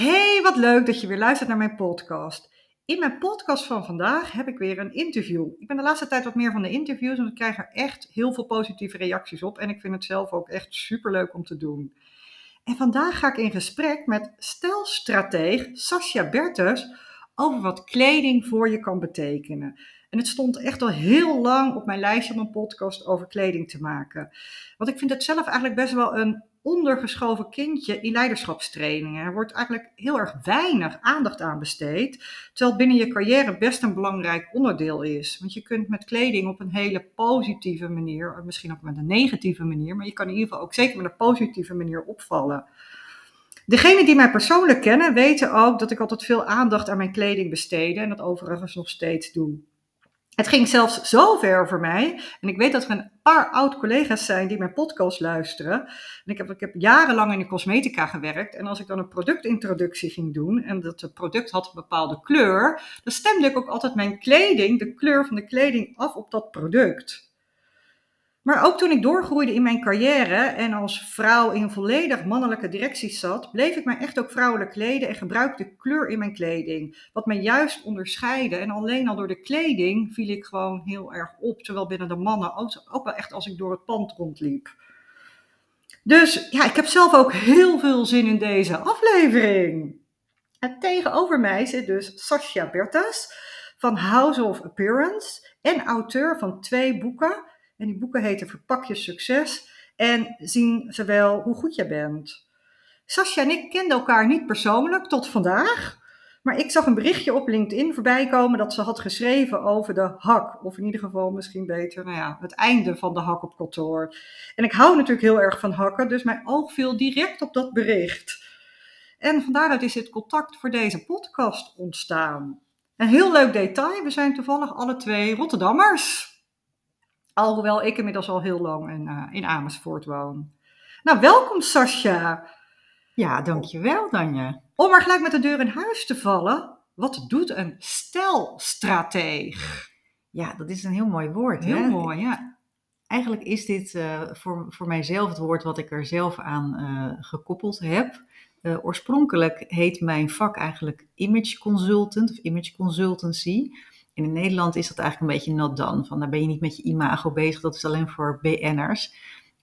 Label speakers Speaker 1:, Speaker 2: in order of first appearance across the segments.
Speaker 1: Hey, wat leuk dat je weer luistert naar mijn podcast. In mijn podcast van vandaag heb ik weer een interview. Ik ben de laatste tijd wat meer van de interviews en ik krijg er echt heel veel positieve reacties op. En ik vind het zelf ook echt superleuk om te doen. En vandaag ga ik in gesprek met stelstrateeg Sascha Bertus over wat kleding voor je kan betekenen. En het stond echt al heel lang op mijn lijstje om een podcast over kleding te maken. Want ik vind het zelf eigenlijk best wel een ondergeschoven kindje in leiderschapstrainingen. Er wordt eigenlijk heel erg weinig aandacht aan besteed, terwijl binnen je carrière best een belangrijk onderdeel is. Want je kunt met kleding op een hele positieve manier, misschien ook met een negatieve manier, maar je kan in ieder geval ook zeker met een positieve manier opvallen. Degenen die mij persoonlijk kennen weten ook dat ik altijd veel aandacht aan mijn kleding besteedde en dat overigens nog steeds doe. Het ging zelfs zo ver voor mij. En ik weet dat er een paar oud-collega's zijn die mijn podcast luisteren. En ik heb, ik heb jarenlang in de cosmetica gewerkt. En als ik dan een productintroductie ging doen en dat product had een bepaalde kleur, dan stemde ik ook altijd mijn kleding, de kleur van de kleding, af op dat product. Maar ook toen ik doorgroeide in mijn carrière en als vrouw in volledig mannelijke directies zat, bleef ik mij echt ook vrouwelijk kleden en gebruikte kleur in mijn kleding. Wat mij juist onderscheidde. En alleen al door de kleding viel ik gewoon heel erg op. Terwijl binnen de mannen ook wel echt als ik door het pand rondliep. Dus ja, ik heb zelf ook heel veel zin in deze aflevering. En tegenover mij zit dus Sascha Bertas van House of Appearance en auteur van twee boeken en die boeken heten Verpak je succes en zien ze wel hoe goed je bent. Sascha en ik kenden elkaar niet persoonlijk tot vandaag. Maar ik zag een berichtje op LinkedIn voorbij komen dat ze had geschreven over de hak. Of in ieder geval misschien beter, nou ja, het einde van de hak op kantoor. En ik hou natuurlijk heel erg van hakken, dus mijn oog viel direct op dat bericht. En vandaar is dit contact voor deze podcast ontstaan. Een heel leuk detail, we zijn toevallig alle twee Rotterdammers. Alhoewel ik inmiddels al heel lang in, uh, in Amersfoort woon. Nou, welkom Sascha.
Speaker 2: Ja, dankjewel Danja.
Speaker 1: Om maar gelijk met de deur in huis te vallen. Wat doet een stelstrateeg?
Speaker 2: Ja, dat is een heel mooi woord.
Speaker 1: Heel
Speaker 2: hè?
Speaker 1: mooi, ja.
Speaker 2: Eigenlijk is dit uh, voor, voor mijzelf het woord wat ik er zelf aan uh, gekoppeld heb. Uh, oorspronkelijk heet mijn vak eigenlijk image consultant of image consultancy in Nederland is dat eigenlijk een beetje not done. Van daar ben je niet met je imago bezig, dat is alleen voor BN'ers.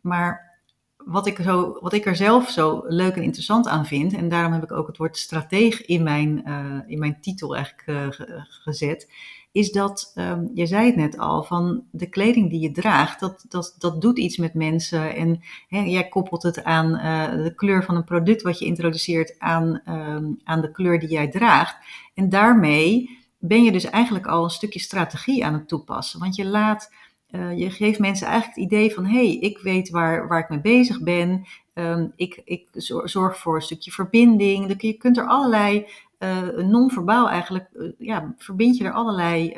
Speaker 2: Maar wat ik, zo, wat ik er zelf zo leuk en interessant aan vind, en daarom heb ik ook het woord strateeg in mijn, uh, in mijn titel eigenlijk uh, gezet, is dat, um, je zei het net al, van de kleding die je draagt, dat, dat, dat doet iets met mensen. En hè, jij koppelt het aan uh, de kleur van een product wat je introduceert aan, um, aan de kleur die jij draagt. En daarmee ben je dus eigenlijk al een stukje strategie aan het toepassen. Want je laat, uh, je geeft mensen eigenlijk het idee van, hé, hey, ik weet waar, waar ik mee bezig ben. Um, ik, ik zorg voor een stukje verbinding. Je kunt er allerlei, uh, non-verbaal eigenlijk, uh, ja, verbind je er allerlei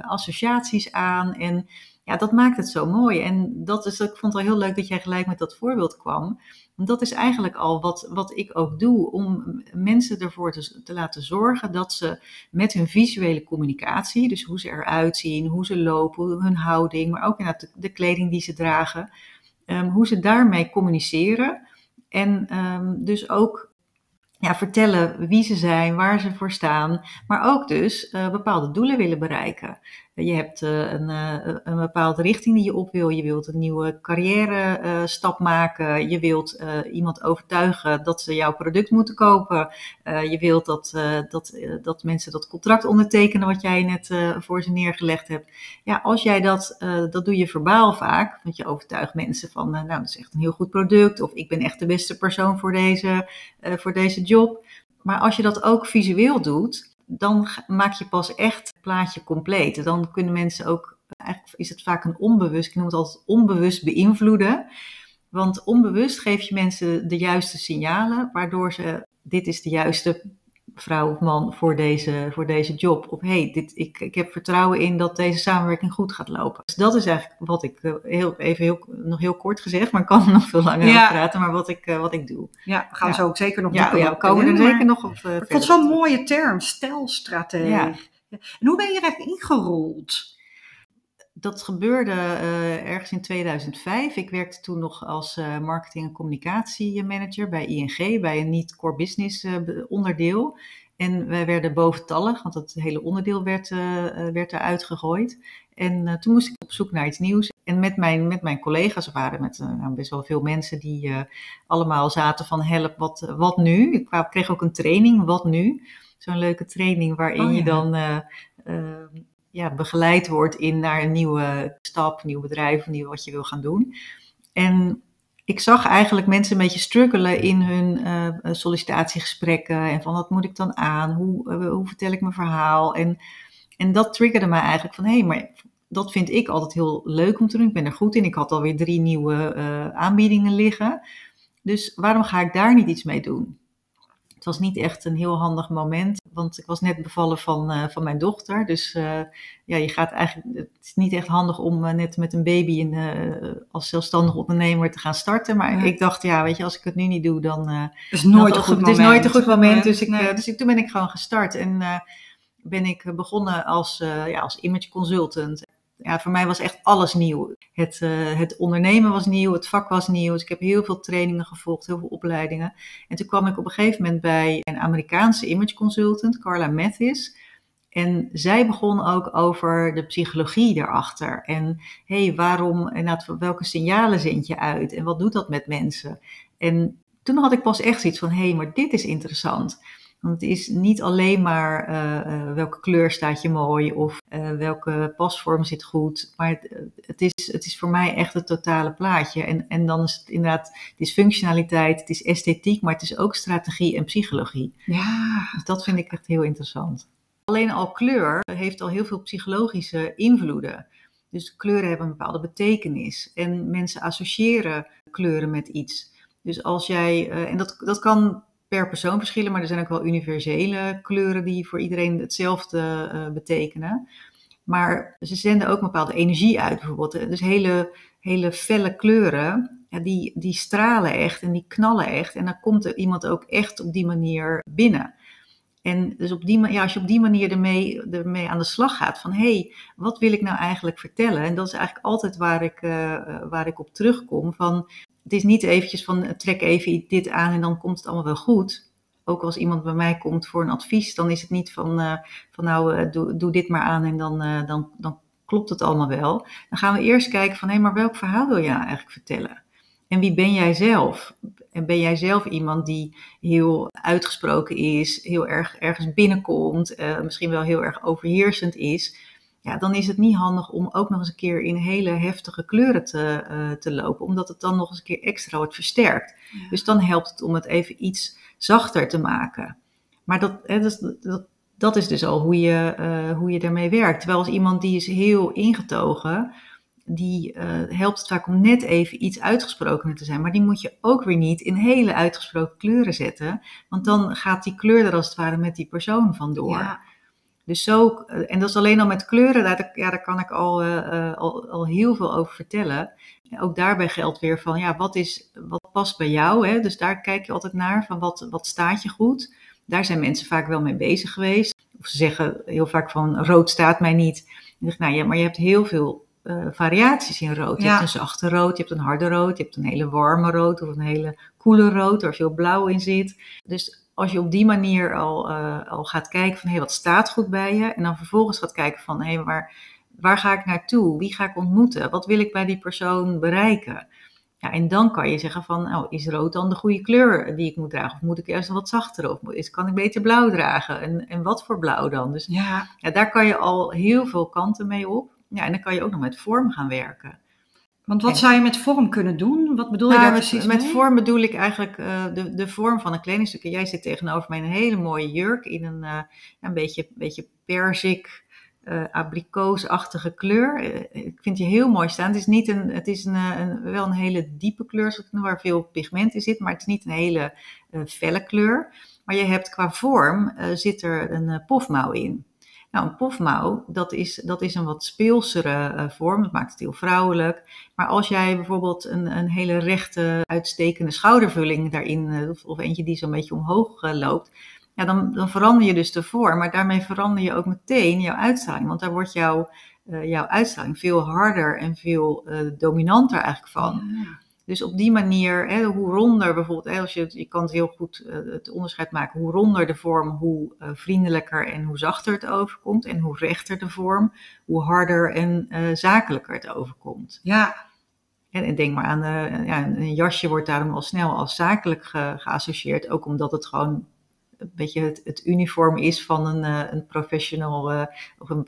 Speaker 2: associaties aan. En ja, dat maakt het zo mooi. En dat is, ik vond het wel heel leuk dat jij gelijk met dat voorbeeld kwam. Dat is eigenlijk al wat, wat ik ook doe, om mensen ervoor te, te laten zorgen dat ze met hun visuele communicatie, dus hoe ze eruit zien, hoe ze lopen, hun houding, maar ook inderdaad de, de kleding die ze dragen, um, hoe ze daarmee communiceren. En um, dus ook ja, vertellen wie ze zijn, waar ze voor staan, maar ook dus uh, bepaalde doelen willen bereiken. Je hebt uh, een, uh, een bepaalde richting die je op wil. Je wilt een nieuwe carrière stap maken. Je wilt iemand overtuigen dat ze jouw product moeten kopen. je wilt dat, dat, dat mensen dat contract ondertekenen wat jij net voor ze neergelegd hebt. Ja, als jij dat, dat doe je verbaal vaak, want je overtuigt mensen van, nou, dat is echt een heel goed product. Of ik ben echt de beste persoon voor deze, voor deze job. Maar als je dat ook visueel doet, dan maak je pas echt het plaatje compleet. Dan kunnen mensen ook, eigenlijk is het vaak een onbewust, ik noem het altijd onbewust beïnvloeden. Want onbewust geef je mensen de juiste signalen, waardoor ze, dit is de juiste vrouw of man voor deze, voor deze job. Of hey, dit, ik, ik heb vertrouwen in dat deze samenwerking goed gaat lopen. Dus dat is eigenlijk wat ik, eh, heel, even heel, nog heel kort gezegd, maar ik kan nog veel langer ja. over praten, maar wat ik, uh, wat ik doe.
Speaker 1: Ja, we gaan ja. zo ook zeker nog
Speaker 2: ja, ja, we komen er zeker nog op uh,
Speaker 1: Ik vond zo'n mooie term, stelstrategie. En hoe ben je er eigenlijk ingerold?
Speaker 2: Dat gebeurde uh, ergens in 2005. Ik werkte toen nog als uh, marketing- en communicatiemanager bij ING, bij een niet-core business uh, onderdeel. En wij werden boventallig, want het hele onderdeel werd, werd eruit gegooid. En toen moest ik op zoek naar iets nieuws. En met mijn, met mijn collega's, waren met nou, best wel veel mensen die allemaal zaten van help, wat, wat nu? Ik kreeg ook een training, wat nu? Zo'n leuke training waarin oh, je dan ja, begeleid wordt in naar een nieuwe stap, nieuw bedrijf, nieuw wat je wil gaan doen. En ik zag eigenlijk mensen een beetje struggelen in hun uh, sollicitatiegesprekken. En van wat moet ik dan aan? Hoe, uh, hoe vertel ik mijn verhaal? En, en dat triggerde mij eigenlijk van hé, hey, maar dat vind ik altijd heel leuk om te doen. Ik ben er goed in. Ik had alweer drie nieuwe aanbiedingen liggen. Dus waarom ga ik daar niet iets mee doen? Het was niet echt een heel handig moment, want ik was net bevallen van, uh, van mijn dochter. Dus uh, ja, je gaat eigenlijk, het is niet echt handig om uh, net met een baby in, als zelfstandig ondernemer te gaan starten. Maar ja. ik dacht, ja, weet je, als ik het nu niet doe, dan.
Speaker 1: het is nooit een goed moment.
Speaker 2: Het is nooit een goed moment. Dus, ik, nee. dus ik, toen ben ik gewoon gestart en ben ik begonnen als, ja, als image consultant ja, voor mij was echt alles nieuw. Het, uh, het ondernemen was nieuw, het vak was nieuw. Dus ik heb heel veel trainingen gevolgd, heel veel opleidingen. En toen kwam ik op een gegeven moment bij een Amerikaanse image consultant, Carla Mathis. En zij begon ook over de psychologie daarachter. En hé, hey, waarom en welke signalen zend je uit? En wat doet dat met mensen? En toen had ik pas echt zoiets van, hé, hey, maar dit is interessant. Want het is niet alleen maar uh, uh, welke kleur staat je mooi of uh, welke pasvorm zit goed. Maar het, het, is, het is voor mij echt het totale plaatje. En, en dan is het inderdaad, het is functionaliteit, het is esthetiek, maar het is ook strategie en psychologie.
Speaker 1: Ja.
Speaker 2: Dus dat vind ik echt heel interessant. Alleen al kleur heeft al heel veel psychologische invloeden. Dus kleuren hebben een bepaalde betekenis. En mensen associëren kleuren met iets. Dus als jij, en dat, dat kan per persoon verschillen, maar er zijn ook wel universele kleuren die voor iedereen hetzelfde uh, betekenen. Maar ze zenden ook bepaalde energie uit, bijvoorbeeld. Dus hele, hele felle kleuren, die, die stralen echt en die knallen echt. En dan komt er iemand ook echt op die manier binnen. En dus op die, ja, als je op die manier ermee, ermee aan de slag gaat, van hé, hey, wat wil ik nou eigenlijk vertellen? En dat is eigenlijk altijd waar ik, uh, waar ik op terugkom. Van het is niet eventjes van trek even dit aan en dan komt het allemaal wel goed. Ook als iemand bij mij komt voor een advies, dan is het niet van, uh, van nou uh, doe, doe, dit maar aan en dan, dan, dan klopt het allemaal wel. Dan gaan we eerst kijken van hé, maar welk verhaal wil nou eigenlijk vertellen? En wie ben jij zelf? En ben jij zelf iemand die heel uitgesproken is, heel erg ergens binnenkomt, misschien wel heel erg overheersend is? Ja, dan is het niet handig om ook nog eens een keer in hele heftige kleuren te, uh, te lopen, omdat het dan nog eens een keer extra wordt versterkt. Dus dan helpt het om het even iets zachter te maken. Maar dat, hè, dat, dat, dat is dus al hoe je, uh, hoe je daarmee werkt. Terwijl als iemand die is heel ingetogen, die uh, helpt het vaak om net even iets uitgesprokener te zijn. Maar die moet je ook weer niet in hele uitgesproken kleuren zetten. Want dan gaat die kleur er als het ware met die persoon vandoor. Ja. Dus zo, en dat is alleen al met kleuren, daar, ja, daar kan ik al, uh, al, al heel veel over vertellen. Ook daarbij geldt weer van, ja, wat, is, wat past bij jou? Hè? Dus daar kijk je altijd naar, van wat, wat staat je goed? Daar zijn mensen vaak wel mee bezig geweest. Of ze zeggen heel vaak van, rood staat mij niet. Ik nou ja, maar je hebt heel veel uh, variaties in rood. Je ja. hebt een zachte rood, je hebt een harde rood, je hebt een hele warme rood of een hele koele rood waar veel blauw in zit. Dus als je op die manier al, uh, al gaat kijken van hé, hey, wat staat goed bij je? En dan vervolgens gaat kijken van hé, hey, waar, waar ga ik naartoe? Wie ga ik ontmoeten? Wat wil ik bij die persoon bereiken? Ja, en dan kan je zeggen van, oh, is rood dan de goede kleur die ik moet dragen? Of moet ik eerst wat zachter? Of is, kan ik beter blauw dragen? En, en wat voor blauw dan? Dus ja. ja, daar kan je al heel veel kanten mee op. Ja, en dan kan je ook nog met vorm gaan werken.
Speaker 1: Want wat zou je met vorm kunnen doen? Wat bedoel je nou, daar
Speaker 2: met,
Speaker 1: precies
Speaker 2: Met vorm bedoel ik eigenlijk uh, de, de vorm van een kledingstuk. Jij zit tegenover mij in een hele mooie jurk in een, uh, een beetje, beetje perzik, uh, abrikoosachtige kleur. ik vind je heel mooi staan. Het is, niet een, het is een, een wel een hele diepe kleur, waar veel pigment in zit, maar het is niet een hele felle kleur. Maar je hebt qua vorm, zit er een pofmouw in. Nou, een pofmouw, dat is, dat is een wat speelsere uh, vorm. Dat maakt het heel vrouwelijk. Maar als jij bijvoorbeeld een, een hele rechte, uitstekende schoudervulling daarin, uh, of, eentje die zo'n beetje omhoog uh, loopt, ja, dan, dan verander je dus de vorm. Maar daarmee verander je ook meteen jouw uitstraling. Want daar wordt jouw eh, jouw uitstraling veel harder en veel eh, dominanter eigenlijk van.
Speaker 1: Ja.
Speaker 2: Dus op die manier, hè, hoe ronder bijvoorbeeld, hè, als je, je kan het heel goed eh, het onderscheid maken, hoe ronder de vorm, hoe eh, vriendelijker en hoe zachter het overkomt. En hoe rechter de vorm, hoe harder en eh, zakelijker het overkomt.
Speaker 1: Ja,
Speaker 2: En, en denk maar aan, ja, een jasje wordt daarom al snel als zakelijk ge- geassocieerd. Ook omdat het gewoon een beetje het, het uniform is van een, een professional of een,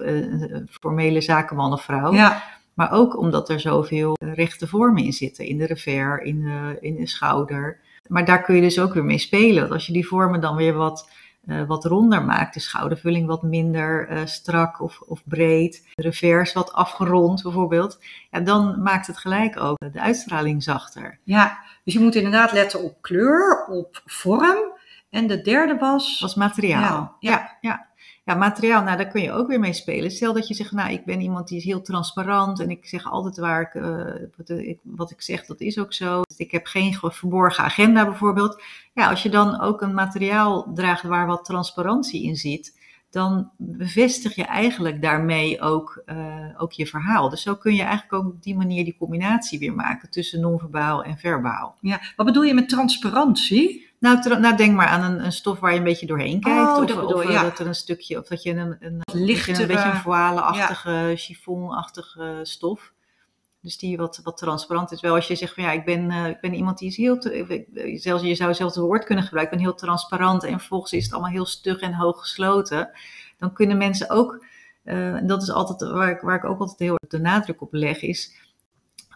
Speaker 2: een formele zakenman of vrouw.
Speaker 1: ja,
Speaker 2: Maar ook omdat er zoveel eh, rechte vormen in zitten. In de revers, in de, in de schouder. Maar daar kun je dus ook weer mee spelen. Want als je die vormen dan weer wat, eh, wat ronder maakt. De schoudervulling wat minder eh, strak of, of breed. De revers wat afgerond bijvoorbeeld. Ja, dan maakt het gelijk ook de uitstraling zachter.
Speaker 1: ja. Dus je moet inderdaad letten op kleur, op vorm. En de derde was...
Speaker 2: Is materiaal.
Speaker 1: Ja, ja.
Speaker 2: ja, ja. Materiaal, nou daar kun je ook weer mee spelen. Stel dat je zegt, nou ik ben iemand die is heel transparant en ik zeg altijd waar ik, eh, wat, ik wat ik zeg, dat is ook zo. Ik heb geen ge- verborgen agenda bijvoorbeeld. Ja, als je dan ook een materiaal draagt waar wat transparantie in zit, dan bevestig je eigenlijk daarmee ook, eh, ook je verhaal. Dus zo kun je eigenlijk ook op die manier die combinatie weer maken tussen non-verbaal en verbaal.
Speaker 1: Ja. Wat bedoel je met transparantie?
Speaker 2: Nou, nou, denk maar aan een, een stof waar je een beetje doorheen kijkt.
Speaker 1: Oh,
Speaker 2: of
Speaker 1: dat
Speaker 2: of,
Speaker 1: bedoel
Speaker 2: eh,
Speaker 1: ja.
Speaker 2: dat er een stukje, of dat je een, een,
Speaker 1: Lichtere-
Speaker 2: een beetje een voile-achtige, chiffon-achtige stof. Dus die wat, wat transparant is. Wel als je zegt van ja, ik ben, eh, ik ben iemand die is heel, zelfs, je zou zelfs het woord kunnen gebruiken, ik ben heel transparant en vervolgens is het allemaal heel stug en hoog gesloten. Dan kunnen mensen ook, eh, en dat is altijd waar ik, waar ik ook altijd heel erg de nadruk op leg, is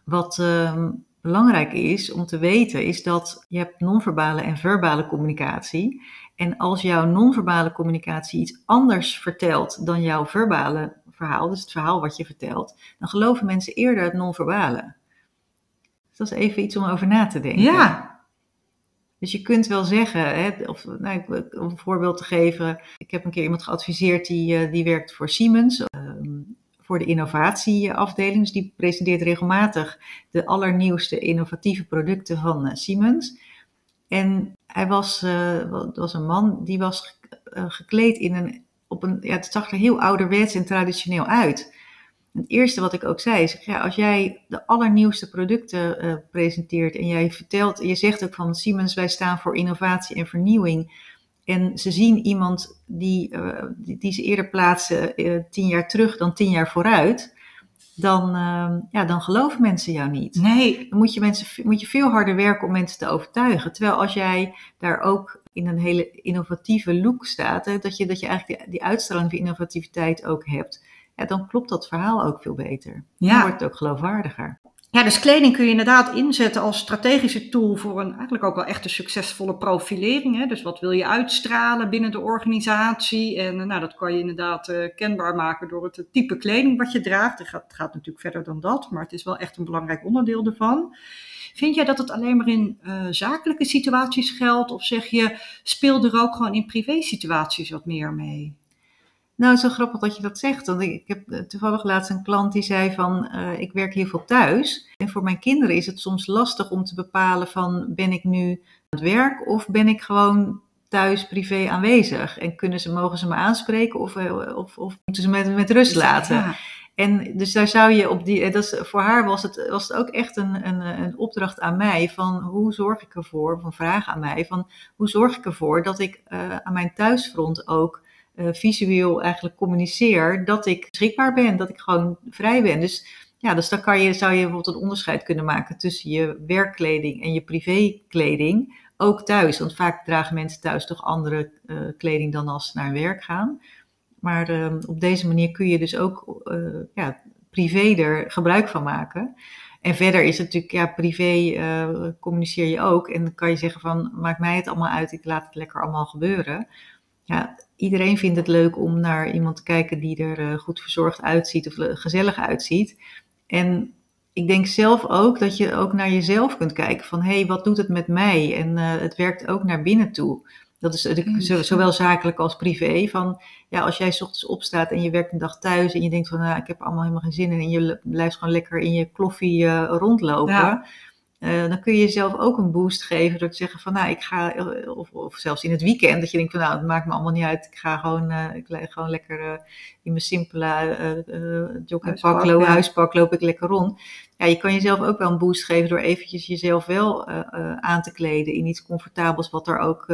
Speaker 2: wat ehm, belangrijk is om te weten, is dat je hebt non-verbale en verbale communicatie. En als jouw non-verbale communicatie iets anders vertelt dan jouw verbale verhaal, dus het verhaal wat je vertelt, dan geloven mensen eerder het non-verbale. Dus dat is even iets om over na te denken.
Speaker 1: Ja.
Speaker 2: Dus je kunt wel zeggen, hè, of, nou, om een voorbeeld te geven, ik heb een keer iemand geadviseerd die, eh, die werkt voor Siemens, ehm, voor de innovatieafdeling. Dus die presenteert regelmatig de allernieuwste innovatieve producten van eh, Siemens. En hij was, wa- het was een man die was eh, gekleed in een, op een, ja, het zag er heel ouderwets en traditioneel uit. Het eerste wat ik ook zei is, ja, als jij de allernieuwste producten presenteert en jij vertelt, je zegt ook van Siemens, wij staan voor innovatie en vernieuwing. En ze zien iemand die, eh, die, die ze eerder plaatsen eh, tien jaar terug dan tien jaar vooruit, dan, eh, ja, dan geloven mensen jou niet.
Speaker 1: Nee.
Speaker 2: Dan moet je, mensen, moet je veel harder werken om mensen te overtuigen. Terwijl als jij daar ook in een hele innovatieve look staat, hè, dat, je, dat je eigenlijk die, die uitstraling van innovativiteit ook hebt, ja, dan klopt dat verhaal ook veel beter. Dan
Speaker 1: Ja.
Speaker 2: wordt het ook geloofwaardiger.
Speaker 1: Ja, dus kleding kun je inderdaad inzetten als strategische tool voor een eigenlijk ook wel echt een succesvolle profilering. Hè? Dus wat wil je uitstralen binnen de organisatie? En eh, nou, dat kan je inderdaad eh, kenbaar maken door het type kleding wat je draagt. Het gaat, gaat natuurlijk verder dan dat, maar het is wel echt een belangrijk onderdeel ervan. Vind jij dat het alleen maar in eh, zakelijke situaties geldt? Of zeg je, speel er ook gewoon in privé situaties wat meer mee?
Speaker 2: Nou, het is zo grappig dat je dat zegt. Want ik, heb eh, toevallig laatst een klant die zei van, eh, ik werk heel veel thuis. En voor mijn kinderen is het soms lastig om te bepalen van, ben ik nu aan het werk of ben ik gewoon thuis privé aanwezig? En kunnen ze, mogen ze me aanspreken of, eh, of, of moeten ze me met, rust laten?
Speaker 1: Ja.
Speaker 2: En dus daar zou je op die, dat is, voor haar was het, was het ook echt een, een, een opdracht aan mij van hoe zorg ik ervoor, of een vraag aan mij van hoe zorg ik ervoor dat ik aan mijn thuisfront ook visueel eigenlijk communiceer dat ik beschikbaar ben, dat ik gewoon vrij ben. Dus ja, dus dan kan je, zou je bijvoorbeeld een onderscheid kunnen maken tussen je werkkleding en je privékleding, ook thuis. Want vaak dragen mensen thuis toch andere eh, kleding dan als ze naar werk gaan. Maar eh, op deze manier kun je dus ook eh, ja, privé er gebruik van maken. En verder is het natuurlijk, ja, privé eh, communiceer je ook. En dan kan je zeggen van, maakt mij het allemaal uit, ik laat het lekker allemaal gebeuren. Ja, iedereen vindt het leuk om naar iemand te kijken die er eh, goed verzorgd uitziet of eh, gezellig uitziet. En ik denk zelf ook dat je ook naar jezelf kunt kijken van, hé, hey, wat doet het met mij? En eh, het werkt ook naar binnen toe. Dat is zo- zowel zakelijk als privé. Van, ja, als jij 's ochtends opstaat en je werkt een dag thuis en je denkt van, nou, ik heb er allemaal helemaal geen zin in. En je blijft gewoon lekker in je kloffie rondlopen.
Speaker 1: Ja.
Speaker 2: Eh, dan kun je jezelf ook een boost geven door te zeggen van nou ik ga, eh, of, of zelfs in het weekend, dat je denkt van nou het maakt me allemaal niet uit, ik ga gewoon, uh, ik gewoon lekker in mijn simpele joggingpak, huispak, huispak loop ik lekker rond. Ja, je kan jezelf ook wel een boost geven door eventjes jezelf wel aan te kleden in iets comfortabels wat er ook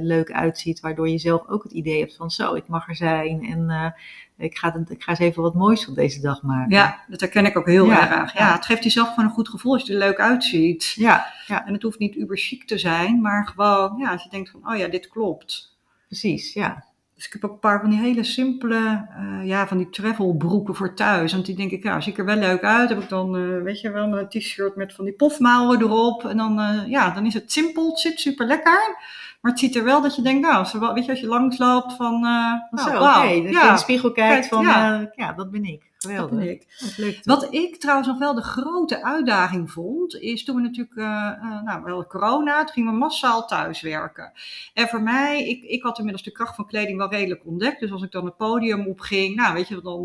Speaker 2: leuk uitziet, waardoor je zelf ook het idee hebt van zo, ik mag er zijn en ik ga, ik ga eens even wat moois op deze dag maken.
Speaker 1: Ja, dat herken ik ook heel erg. Ja, het geeft jezelf gewoon een goed gevoel als je er leuk uitziet.
Speaker 2: Ja, ja.
Speaker 1: En het hoeft niet uber chic te zijn, maar gewoon, ja, als je denkt van, oh ja, dit klopt.
Speaker 2: Precies, ja.
Speaker 1: Dus ik heb ook een paar van die hele simpele, uh, ja, van die travelbroeken voor thuis. Want die denk ik, ja, zie ik er wel leuk uit. Heb ik dan, uh, weet je wel, een t-shirt met van die pofmouwen erop. En dan, uh, ja, dan is het simpel, het zit super lekker. Maar het ziet er wel dat je denkt, nou, weet je, als je langsloopt van, nou,
Speaker 2: wow, dat je in de spiegel kijkt van, ja. Ja, dat ben ik. Geweldig. Dat ben ik.
Speaker 1: leuk, Wat ik trouwens nog wel de grote uitdaging vond, is toen we natuurlijk, uh, nou, wel corona, toen gingen we massaal thuiswerken. En voor mij, ik, ik had inmiddels de kracht van kleding wel redelijk ontdekt. Dus als ik dan het podium opging, nou, weet je, dan,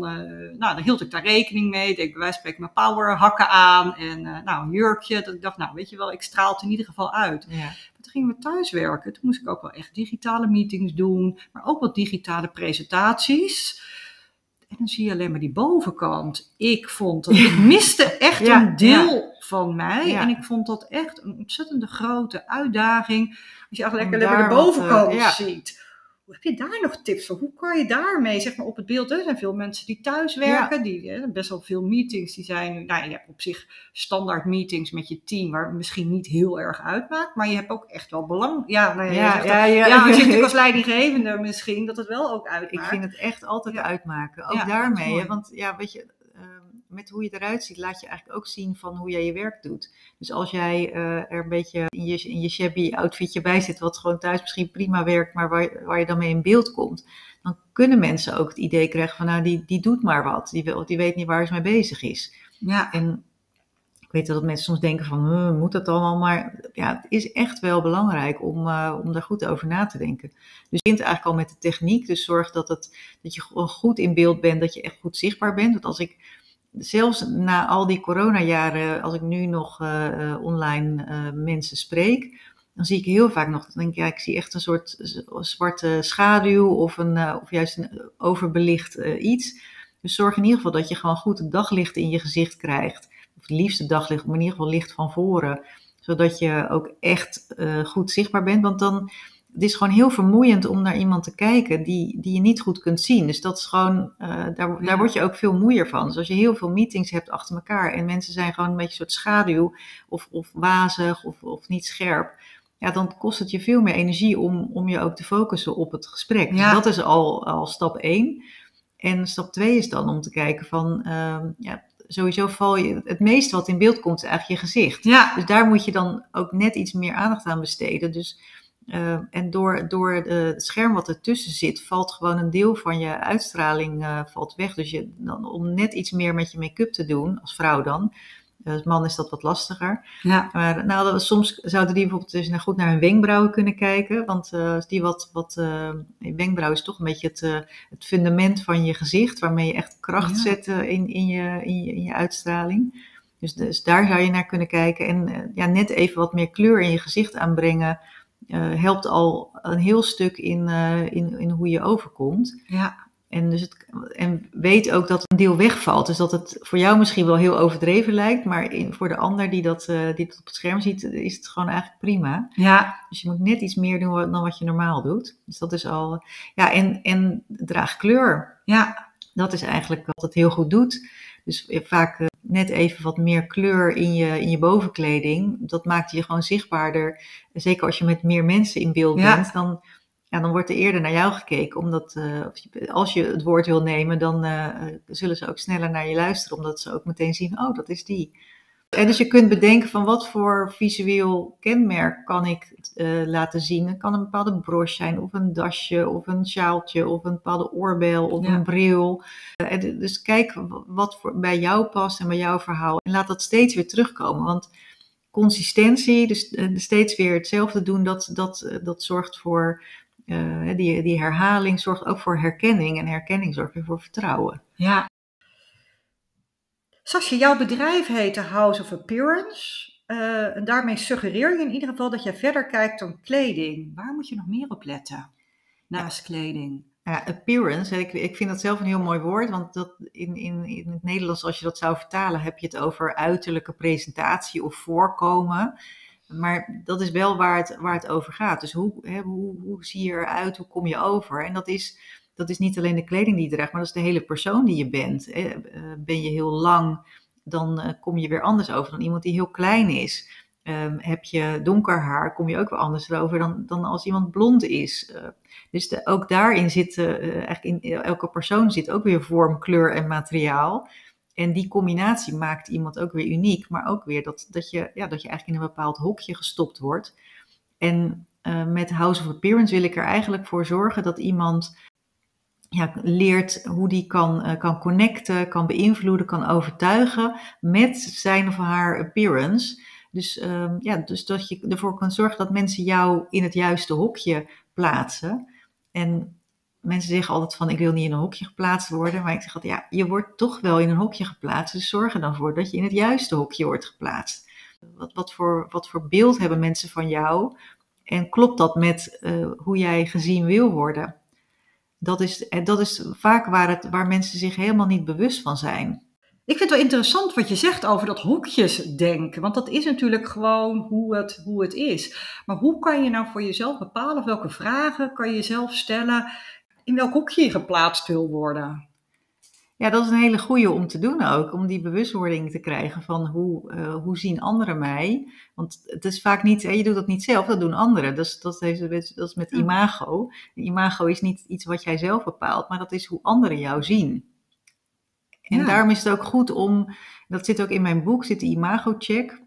Speaker 1: nou, dan hield ik daar rekening mee. Ik bij wijze van spreken mijn power hakken aan en, nou, een jurkje. Dat ik dacht, nou, weet je wel, ik straal het in ieder geval uit. Ja toen gingen we thuiswerken. Toen moest ik ook wel echt digitale meetings doen, maar ook wat digitale presentaties. En dan zie je alleen maar die bovenkant. Ik vond dat, ik miste echt een deel van mij. En ik vond dat echt een ontzettende grote uitdaging. Als je eigenlijk lekker, lekker de bovenkant uh, ziet heb je daar nog tips voor? Hoe kan je daarmee, zeg maar, op het beeld? Er zijn veel mensen die thuis werken, die hè, best wel veel meetings, die zijn, nou, je hebt op zich standaard meetings met je team, waar het misschien niet heel erg uitmaakt, maar je hebt ook echt wel belang. Ja, nou ja, ja, ja, ja, je ziet als leidinggevende misschien dat het wel ook uitmaakt.
Speaker 2: Ik vind het echt altijd uitmaken, ook daarmee, want ja, weet je, met hoe je eruit ziet, laat je eigenlijk ook zien van hoe jij je werk doet. Dus als jij uh, er een beetje in je, in je shabby outfitje bij zit, wat gewoon thuis misschien prima werkt, maar waar, waar je dan mee in beeld komt, dan kunnen mensen ook het idee krijgen van, nou, die, die doet maar wat. Die, wil, die weet niet waar ze mee bezig is. Ja. En ik weet dat mensen soms denken van, moet dat allemaal? Maar ja, het is echt wel belangrijk om, uh, om daar goed over na te denken. Dus je begint eigenlijk al met de techniek. Dus zorg dat, het, dat je gewoon goed in beeld bent, dat je echt goed zichtbaar bent. Want als ik zelfs na al die coronajaren, als ik nu nog uh, online uh, mensen spreek, dan zie ik heel vaak nog, dan denk ik, ja, ik zie echt een soort zwarte schaduw of, een, of juist een overbelicht iets. Dus zorg in ieder geval dat je gewoon goed het daglicht in je gezicht krijgt. Of het liefste daglicht, maar in ieder geval licht van voren. Zodat je ook echt goed zichtbaar bent. Want dan het is gewoon heel vermoeiend om naar iemand te kijken die, die je niet goed kunt zien. Dus dat is gewoon, uh, daar, daar word je ook veel moeier van. Dus als je heel veel meetings hebt achter elkaar en mensen zijn gewoon een beetje een soort schaduw of, of wazig of, of niet scherp. Ja, dan kost het je veel meer energie om, om je ook te focussen op het gesprek. Dus dat is al, al stap 1. En stap 2 is dan om te kijken van, uh, ja, sowieso val je, het meeste wat in beeld komt is eigenlijk je gezicht. Ja. Dus daar moet je dan ook net iets meer aandacht aan besteden. Dus uh, en door, door het scherm wat ertussen zit, valt gewoon een deel van je uitstraling uh, valt weg. Dus je, dan, om net iets meer met je make-up te doen, als vrouw dan. Uh, als man is dat wat lastiger. Ja. Maar nou, soms zouden die bijvoorbeeld eens naar, goed naar hun wenkbrauwen kunnen kijken. Want als die wat, wat wenkbrauw is toch een beetje het, het fundament van je gezicht, waarmee je echt kracht ja. zet in, in, je, in, je, in je uitstraling. Dus, dus daar zou je naar kunnen kijken. En ja, net even wat meer kleur in je gezicht aanbrengen uh, helpt al een heel stuk in, uh, in, in hoe je overkomt. Ja. En, dus het, en weet ook dat een deel wegvalt. Dus dat het voor jou misschien wel heel overdreven lijkt, maar in, voor de ander die dat, uh, die dat op het scherm ziet, is het gewoon eigenlijk prima. Ja. Dus je moet net iets meer doen dan wat je normaal doet. Dus dat is al. Ja, en, en draag kleur. Ja. Dat is eigenlijk wat het heel goed doet. Dus vaak net even wat meer kleur in je, in je bovenkleding. Dat maakt je gewoon zichtbaarder. Zeker als je met meer mensen in beeld bent, dan, ja, dan wordt er eerder naar jou gekeken. Omdat uh, als je het woord wil nemen, dan uh, zullen ze ook sneller naar je luisteren. Omdat ze ook meteen zien, oh, dat is die. En dus je kunt bedenken van wat voor visueel kenmerk kan ik uh, laten zien. Het kan een bepaalde broche zijn, of een dasje, of een sjaaltje, of een bepaalde oorbel, of een bril. Uh, dus kijk wat voor, bij jou past en bij jouw verhaal. En laat dat steeds weer terugkomen. Want consistentie, dus uh, steeds weer hetzelfde doen, dat, dat, dat zorgt voor die, die herhaling, zorgt ook voor herkenning. En herkenning zorgt weer voor vertrouwen.
Speaker 1: Ja, Sasje, jouw bedrijf heette House of Appearance. Eh, en daarmee suggereer je in ieder geval dat je verder kijkt dan kleding. Waar moet je nog meer op letten naast kleding?
Speaker 2: Ja, appearance, ik, ik vind dat zelf een heel mooi woord, want dat in, in, in het Nederlands, als je dat zou vertalen, heb je het over uiterlijke presentatie of voorkomen. Maar dat is wel waar het, waar het over gaat. Dus hoe, hè, hoe, hoe zie je eruit, hoe kom je over? En dat is, dat is niet alleen de kleding die je draagt, maar dat is de hele persoon die je bent. Eh, ben je heel lang, dan eh, kom je weer anders over dan iemand die heel klein is. Um, heb je donker haar, kom je ook weer anders over dan, dan als iemand blond is. Dus ook daarin zit, eigenlijk in elke persoon zit ook weer vorm, kleur en materiaal. En die combinatie maakt iemand ook weer uniek, maar ook weer dat, dat, je, ja, dat je eigenlijk in een bepaald hokje gestopt wordt. En met House of Appearance wil ik er eigenlijk voor zorgen dat iemand ja, leert hoe die kan, uh, kan connecten, kan beïnvloeden, kan overtuigen met zijn of haar appearance. Dus, um, ja, dus dat je ervoor kan zorgen dat mensen jou in het juiste hokje plaatsen. En mensen zeggen altijd van ik wil niet in een hokje geplaatst worden. Maar ik zeg altijd ja, je wordt toch wel in een hokje geplaatst. Dus zorg er dan voor dat je in het juiste hokje wordt geplaatst. Wat, wat, voor, wat voor beeld hebben mensen van jou? En klopt dat met uh, hoe jij gezien wil worden? Dat is, dat is vaak waar, het, waar mensen zich helemaal niet bewust van zijn.
Speaker 1: Ik vind het wel interessant wat je zegt over dat hokjesdenken. Want dat is natuurlijk gewoon hoe het, hoe het is. Maar hoe kan je nou voor jezelf bepalen welke vragen kan je jezelf stellen in welk hokje je geplaatst wil worden?
Speaker 2: Ja, dat is een hele goede om te doen ook. Om die bewustwording te krijgen van hoe, uh, hoe zien anderen mij. Want het is vaak niet, je doet dat niet zelf, dat doen anderen. Dat is, dat heeft, dat is met imago. Imago is niet iets wat jij zelf bepaalt, maar dat is hoe anderen jou zien. En ja. daarom is het ook goed om, dat zit ook in mijn boek, zit de imago-check.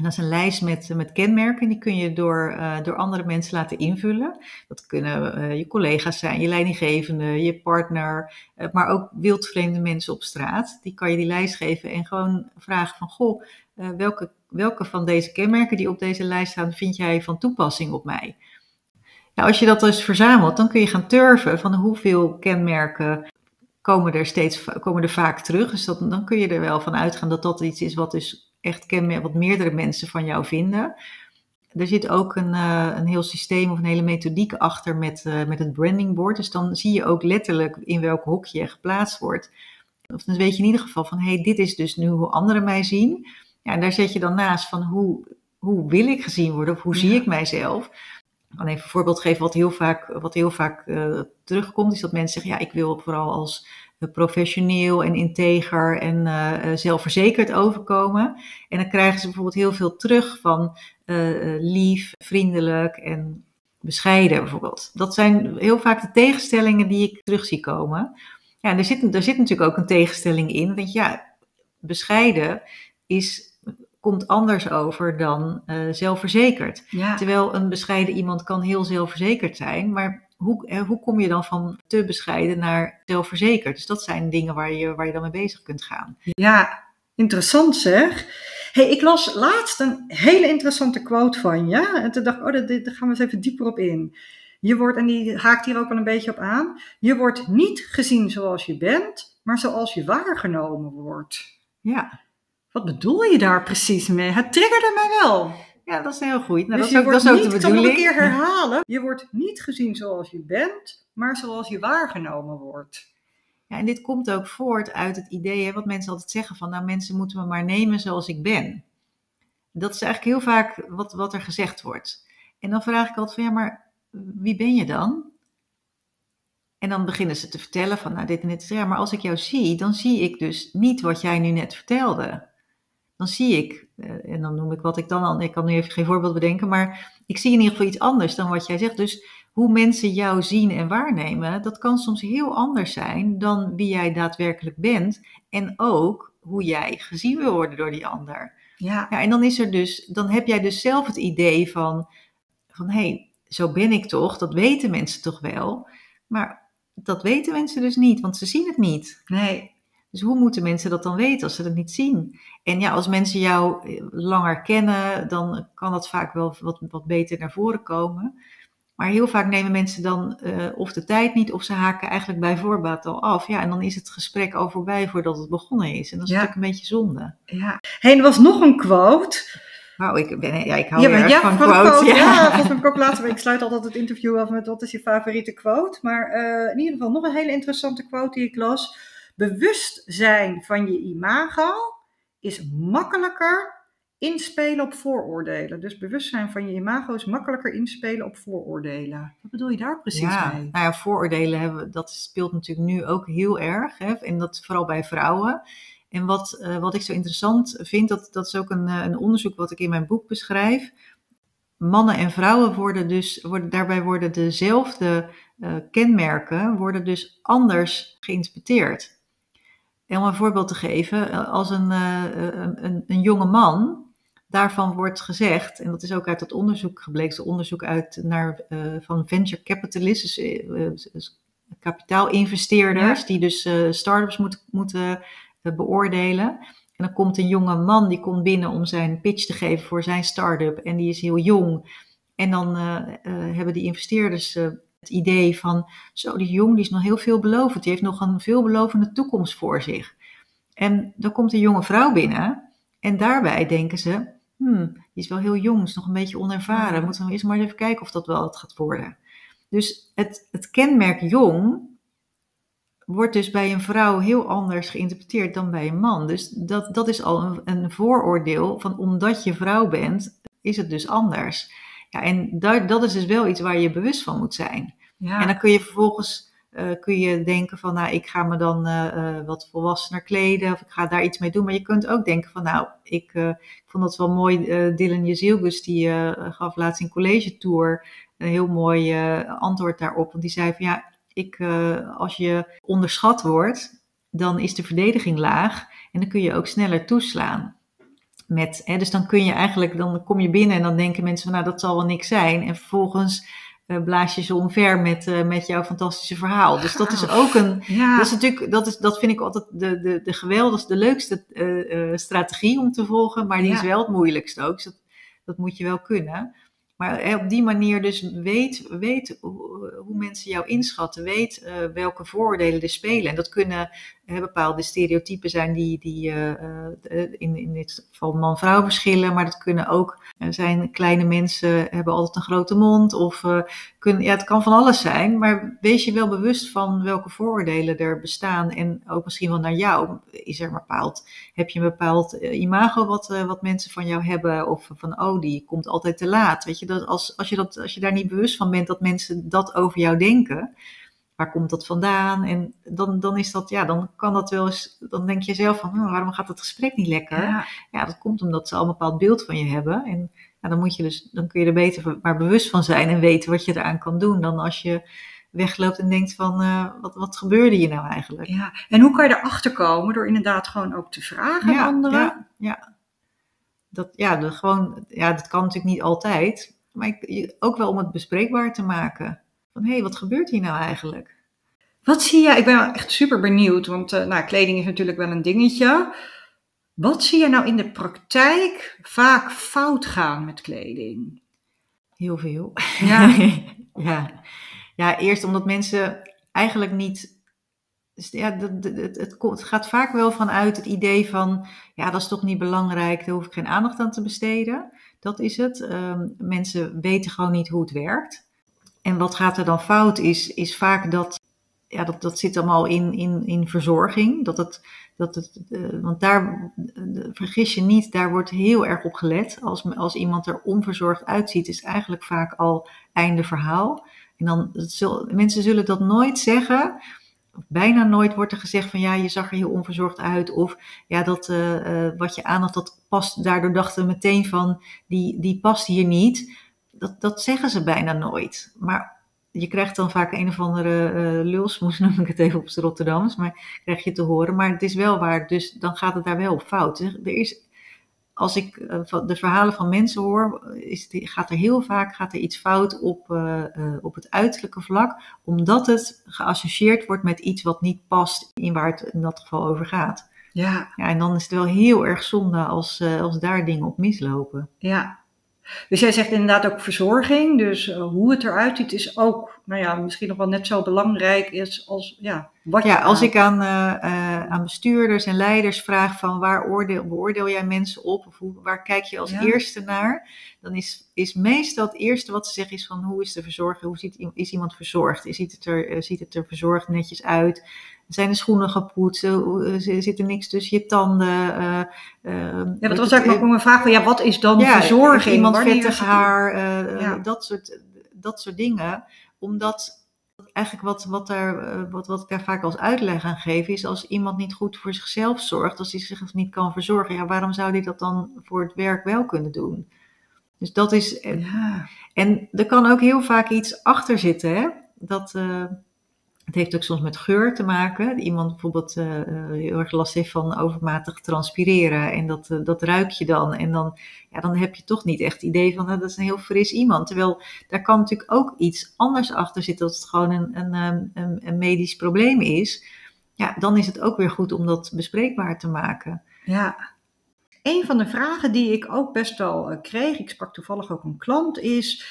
Speaker 2: En dat is een lijst met, met kenmerken, die kun je door, uh, door andere mensen laten invullen. Dat kunnen uh, je collega's zijn, je leidinggevende, je partner, maar ook wildvreemde mensen op straat. Die kan je die lijst geven en gewoon vragen van, goh, welke, welke van deze kenmerken die op deze lijst staan, vind jij van toepassing op mij? Nou, als je dat dus verzamelt, dan kun je gaan turven van hoeveel kenmerken komen er steeds komen er vaak terug. Dus dan kun je er wel van uitgaan dat dat iets is wat dus echt kenmerk, wat meerdere mensen van jou vinden. Er zit ook een, uh, een heel systeem of een hele methodiek achter met, uh, met het brandingboard. Dus dan zie je ook letterlijk in welk hokje je geplaatst wordt. Of dan weet je in ieder geval van, hé, hey, dit is dus nu hoe anderen mij zien. Ja, en daar zet je dan naast van, hoe, hoe wil ik gezien worden of hoe zie ik mijzelf? Ik kan even een voorbeeld geven wat heel vaak, wat heel vaak uh, terugkomt, is dat mensen zeggen, ja, ik wil vooral als professioneel en integer en uh, zelfverzekerd overkomen. En dan krijgen ze bijvoorbeeld heel veel terug van uh, lief, vriendelijk en bescheiden bijvoorbeeld. Dat zijn heel vaak de tegenstellingen die ik terug zie komen. Ja, en er zit, er zit natuurlijk ook een tegenstelling in. Want ja, bescheiden is komt anders over dan uh, zelfverzekerd. Ja. Terwijl een bescheiden iemand kan heel zelfverzekerd zijn, maar hoe, hoe kom je dan van te bescheiden naar zelfverzekerd? Dus dat zijn dingen waar je, waar je dan mee bezig kunt gaan.
Speaker 1: Ja, interessant zeg. Hey, ik las laatst een hele interessante quote van je. En toen dacht ik, oh, daar, daar gaan we eens even dieper op in. Je wordt, en die haakt hier ook wel een beetje op aan, je wordt niet gezien zoals je bent, maar zoals je waargenomen wordt.
Speaker 2: Ja.
Speaker 1: Wat bedoel je daar precies mee? Het triggerde mij wel.
Speaker 2: Ja, dat is heel goed. Nou,
Speaker 1: dus
Speaker 2: dat, is ook, dat is ook niet, de bedoeling.
Speaker 1: Ik een keer herhalen. Je wordt niet gezien zoals je bent, maar zoals je waargenomen wordt.
Speaker 2: Ja, en dit komt ook voort uit het idee, hè, wat mensen altijd zeggen van, nou mensen moeten me maar nemen zoals ik ben. Dat is eigenlijk heel vaak wat, wat er gezegd wordt. En dan vraag ik altijd van, ja, maar wie ben je dan? En dan beginnen ze te vertellen van, nou dit en dit. Ja, maar als ik jou zie, dan zie ik dus niet wat jij nu net vertelde dan zie ik, en dan noem ik wat ik dan al, ik kan nu even geen voorbeeld bedenken, maar ik zie in ieder geval iets anders dan wat jij zegt. Dus hoe mensen jou zien en waarnemen, dat kan soms heel anders zijn dan wie jij daadwerkelijk bent. En ook hoe jij gezien wil worden door die ander. Ja. ja en dan is er dus, dan heb jij dus zelf het idee van, van hé, hey, zo ben ik toch, dat weten mensen toch wel. Maar dat weten mensen dus niet, want ze zien het niet.
Speaker 1: Nee,
Speaker 2: dus hoe moeten mensen dat dan weten als ze dat niet zien? En ja, als mensen jou eh, langer kennen, dan kan dat vaak wel wat, wat beter naar voren komen. Maar heel vaak nemen mensen dan uh, of de tijd niet, of ze haken eigenlijk bij voorbaat al af. Ja, en dan is het gesprek al voorbij voordat het begonnen is. En dat is ja. natuurlijk een beetje zonde.
Speaker 1: Ja. Hey, er was nog een quote.
Speaker 2: Wauw, ik, ben, ja, ik hou
Speaker 1: Ja, maar
Speaker 2: van quotes.
Speaker 1: quote.
Speaker 2: ja.
Speaker 1: Ja, ik ook later. Ik sluit altijd het interview af met wat is je favoriete quote. Maar eh, in ieder geval nog een hele interessante quote die ik las. Bewustzijn van je imago is makkelijker inspelen op vooroordelen. Dus bewustzijn van je imago is makkelijker inspelen op vooroordelen. Wat bedoel je daar precies
Speaker 2: ja,
Speaker 1: mee?
Speaker 2: nou ja, vooroordelen hebben, dat speelt natuurlijk nu ook heel erg. Hè? En dat vooral bij vrouwen. En wat, eh, wat ik zo interessant vind, dat, dat is ook een, eh, een onderzoek wat ik in mijn boek beschrijf. Mannen en vrouwen worden dus, worden, daarbij worden dezelfde eh, kenmerken, worden dus anders geïnterpreteerd. Om een voorbeeld te geven, eh, als een, eh, een, een, een jonge man, daarvan wordt gezegd, en dat is ook uit dat onderzoek gebleken, dat onderzoek uit naar, eh, van venture capitalists, dus, eh, eh, dus kapitaalinvesteerders,
Speaker 1: Ja.
Speaker 2: die dus eh start-ups moet, moeten eh, beoordelen. En dan komt een jonge man, die komt binnen om zijn pitch te geven voor zijn start-up, en die is heel jong. En dan eh, eh, hebben die investeerders eh, het idee van, zo die jong die is nog heel veelbelovend, die heeft nog een veelbelovende toekomst voor zich. En dan komt een jonge vrouw binnen en daarbij denken ze, hmm, die is wel heel jong, is nog een beetje onervaren, moeten we eerst maar even kijken of dat wel wat gaat worden. Dus het, het kenmerk jong wordt dus bij een vrouw heel anders geïnterpreteerd dan bij een man. Dus dat, dat is al een, een vooroordeel van omdat je vrouw bent, is het dus anders. Ja, en daar, dat is dus wel iets waar je bewust van moet zijn.
Speaker 1: Ja.
Speaker 2: En dan kun je vervolgens eh, kun je denken van, nou, ik ga me dan eh, eh, wat volwassener kleden of ik ga daar iets mee doen. Maar je kunt ook denken van, nou, ik, ik vond dat wel mooi. Dylan Jezilgus, die gaf laatst in college tour een heel mooi antwoord daarop. Want die zei van, ja, ik, als je onderschat wordt, dan is de verdediging laag en dan kun je ook sneller toeslaan. Met, hè, dus dan kun je eigenlijk, dan kom je binnen en dan denken mensen van, nou, dat zal wel niks zijn. En vervolgens eh, blaas je ze omver met, eh, met jouw fantastische verhaal. Dus dat is ook een,
Speaker 1: ja.
Speaker 2: dat is natuurlijk, dat, is, dat vind ik altijd de, de, de geweldigste, de leukste eh, strategie om te volgen, maar die
Speaker 1: Ja.
Speaker 2: is wel het moeilijkste ook. Dus dat, dat moet je wel kunnen. Maar op die manier dus weet, weet hoe, mensen jou inschatten, weet welke vooroordelen er spelen. En dat kunnen eh, bepaalde stereotypen zijn die, die eh, eh, in, in dit geval man-vrouw verschillen, maar dat kunnen ook eh, zijn kleine mensen hebben altijd een grote mond of eh, kun, ja, het kan van alles zijn, maar wees je wel bewust van welke vooroordelen er bestaan en ook misschien wel naar jou. Is er een bepaald, heb je een bepaald eh, imago wat, eh, wat mensen van jou hebben of van oh, die komt altijd te laat. Weet je, dat als, als, je dat, als je daar niet bewust van bent dat mensen dat over jou denken, waar komt dat vandaan? En dan, dan is dat, ja, dan kan dat wel eens, dan denk je zelf van, "Oh, waarom gaat het gesprek niet lekker?
Speaker 1: Ja.
Speaker 2: Ja, dat komt omdat ze al een bepaald beeld van je hebben. En ja, dan, moet je dus, dan kun je er beter maar bewust van zijn en weten wat je eraan kan doen. Dan als je wegloopt en denkt van, eh, wat, wat gebeurde hier nou eigenlijk?
Speaker 1: Ja. En hoe kan je erachter komen? Door inderdaad gewoon ook te vragen aan anderen.
Speaker 2: Ja, ja. Dat, ja, de, gewoon, ja, dat kan natuurlijk niet altijd. Maar ik, je- ook wel om het bespreekbaar te maken. Van, hé, hey, wat gebeurt hier nou eigenlijk?
Speaker 1: Wat zie jij? Ik ben echt super benieuwd, want eh, nou, kleding is natuurlijk wel een dingetje. Wat zie je nou in de praktijk vaak fout gaan met kleding?
Speaker 2: Heel veel.
Speaker 1: Ja.
Speaker 2: ja. ja, eerst omdat mensen eigenlijk niet. dus Ja, het, het, het gaat vaak wel vanuit het idee van, ja, dat is toch niet belangrijk, daar hoef ik geen aandacht aan te besteden. Dat is het. Ehm, mensen weten gewoon niet hoe het werkt. En wat gaat er dan fout is, is vaak dat, ja, dat, dat zit allemaal in, in, in verzorging. Dat het, dat het, eh, want daar, eh, vergis je niet, daar wordt heel erg op gelet. Als, als iemand er onverzorgd uitziet, is eigenlijk vaak al einde verhaal. En dan, mensen zullen dat nooit zeggen. Bijna nooit wordt er gezegd van ja, je zag er heel onverzorgd uit. Of ja, dat eh, wat je aan had, dat past. Daardoor dachten we meteen van die, die past hier niet. Dat, dat zeggen ze bijna nooit. Maar je krijgt dan vaak een of andere eh lulsmoes, noem ik het even op z'n Rotterdams. Maar krijg je te horen. Maar het is wel waar, dus dan gaat het daar wel op fout. Dus Er is, als ik van de verhalen van mensen hoor, is het, gaat er heel vaak gaat er iets fout op, eh, op het uiterlijke vlak. Omdat het geassocieerd wordt met iets wat niet past in waar het in dat geval over gaat.
Speaker 1: Ja,
Speaker 2: Ja, en dan is het wel heel erg zonde als, als daar dingen op mislopen.
Speaker 1: ja. Dus jij zegt inderdaad ook verzorging. Dus uh, hoe het eruit ziet is ook, nou ja, misschien nog wel net zo belangrijk is als ja, wat
Speaker 2: Ja, als ik aan, eh, eh, aan bestuurders en leiders vraag van waar oordeel, beoordeel jij mensen op of hoe, waar kijk je als
Speaker 1: Ja.
Speaker 2: eerste naar, dan is, is meestal het eerste wat ze zeggen is van hoe is de verzorging, hoe ziet, is iemand verzorgd, ziet het, er, eh, ziet het er verzorgd netjes uit, zijn de schoenen gepoetst, Eh, eh, zit er niks tussen je tanden. eh,
Speaker 1: Ja, dat was eigenlijk ook mijn vraag van, ja, wat is dan
Speaker 2: ja,
Speaker 1: verzorging?
Speaker 2: iemand vettig haar,
Speaker 1: Ja.
Speaker 2: dat, soort, dat soort dingen. Omdat eigenlijk wat, wat, daar, wat, wat ik daar vaak als uitleg aan geef, is als iemand niet goed voor zichzelf zorgt, als hij zich niet kan verzorgen, ja, waarom zou hij dat dan voor het werk wel kunnen doen? Dus dat is,
Speaker 1: Ja,
Speaker 2: en er kan ook heel vaak iets achter zitten, hè? Dat, het heeft ook soms met geur te maken. Iemand bijvoorbeeld eh, eh, heel erg last heeft van overmatig transpireren en dat, eh, dat ruik je dan. En dan, ja, dan heb je toch niet echt het idee van nou, dat is een heel fris iemand. Terwijl daar kan natuurlijk ook iets anders achter zitten, dat het gewoon een, een, ehm, een, een medisch probleem is. Ja, dan is het ook weer goed om dat bespreekbaar te maken.
Speaker 1: ja. Een van de vragen die ik ook best wel kreeg, ik sprak toevallig ook een klant, is,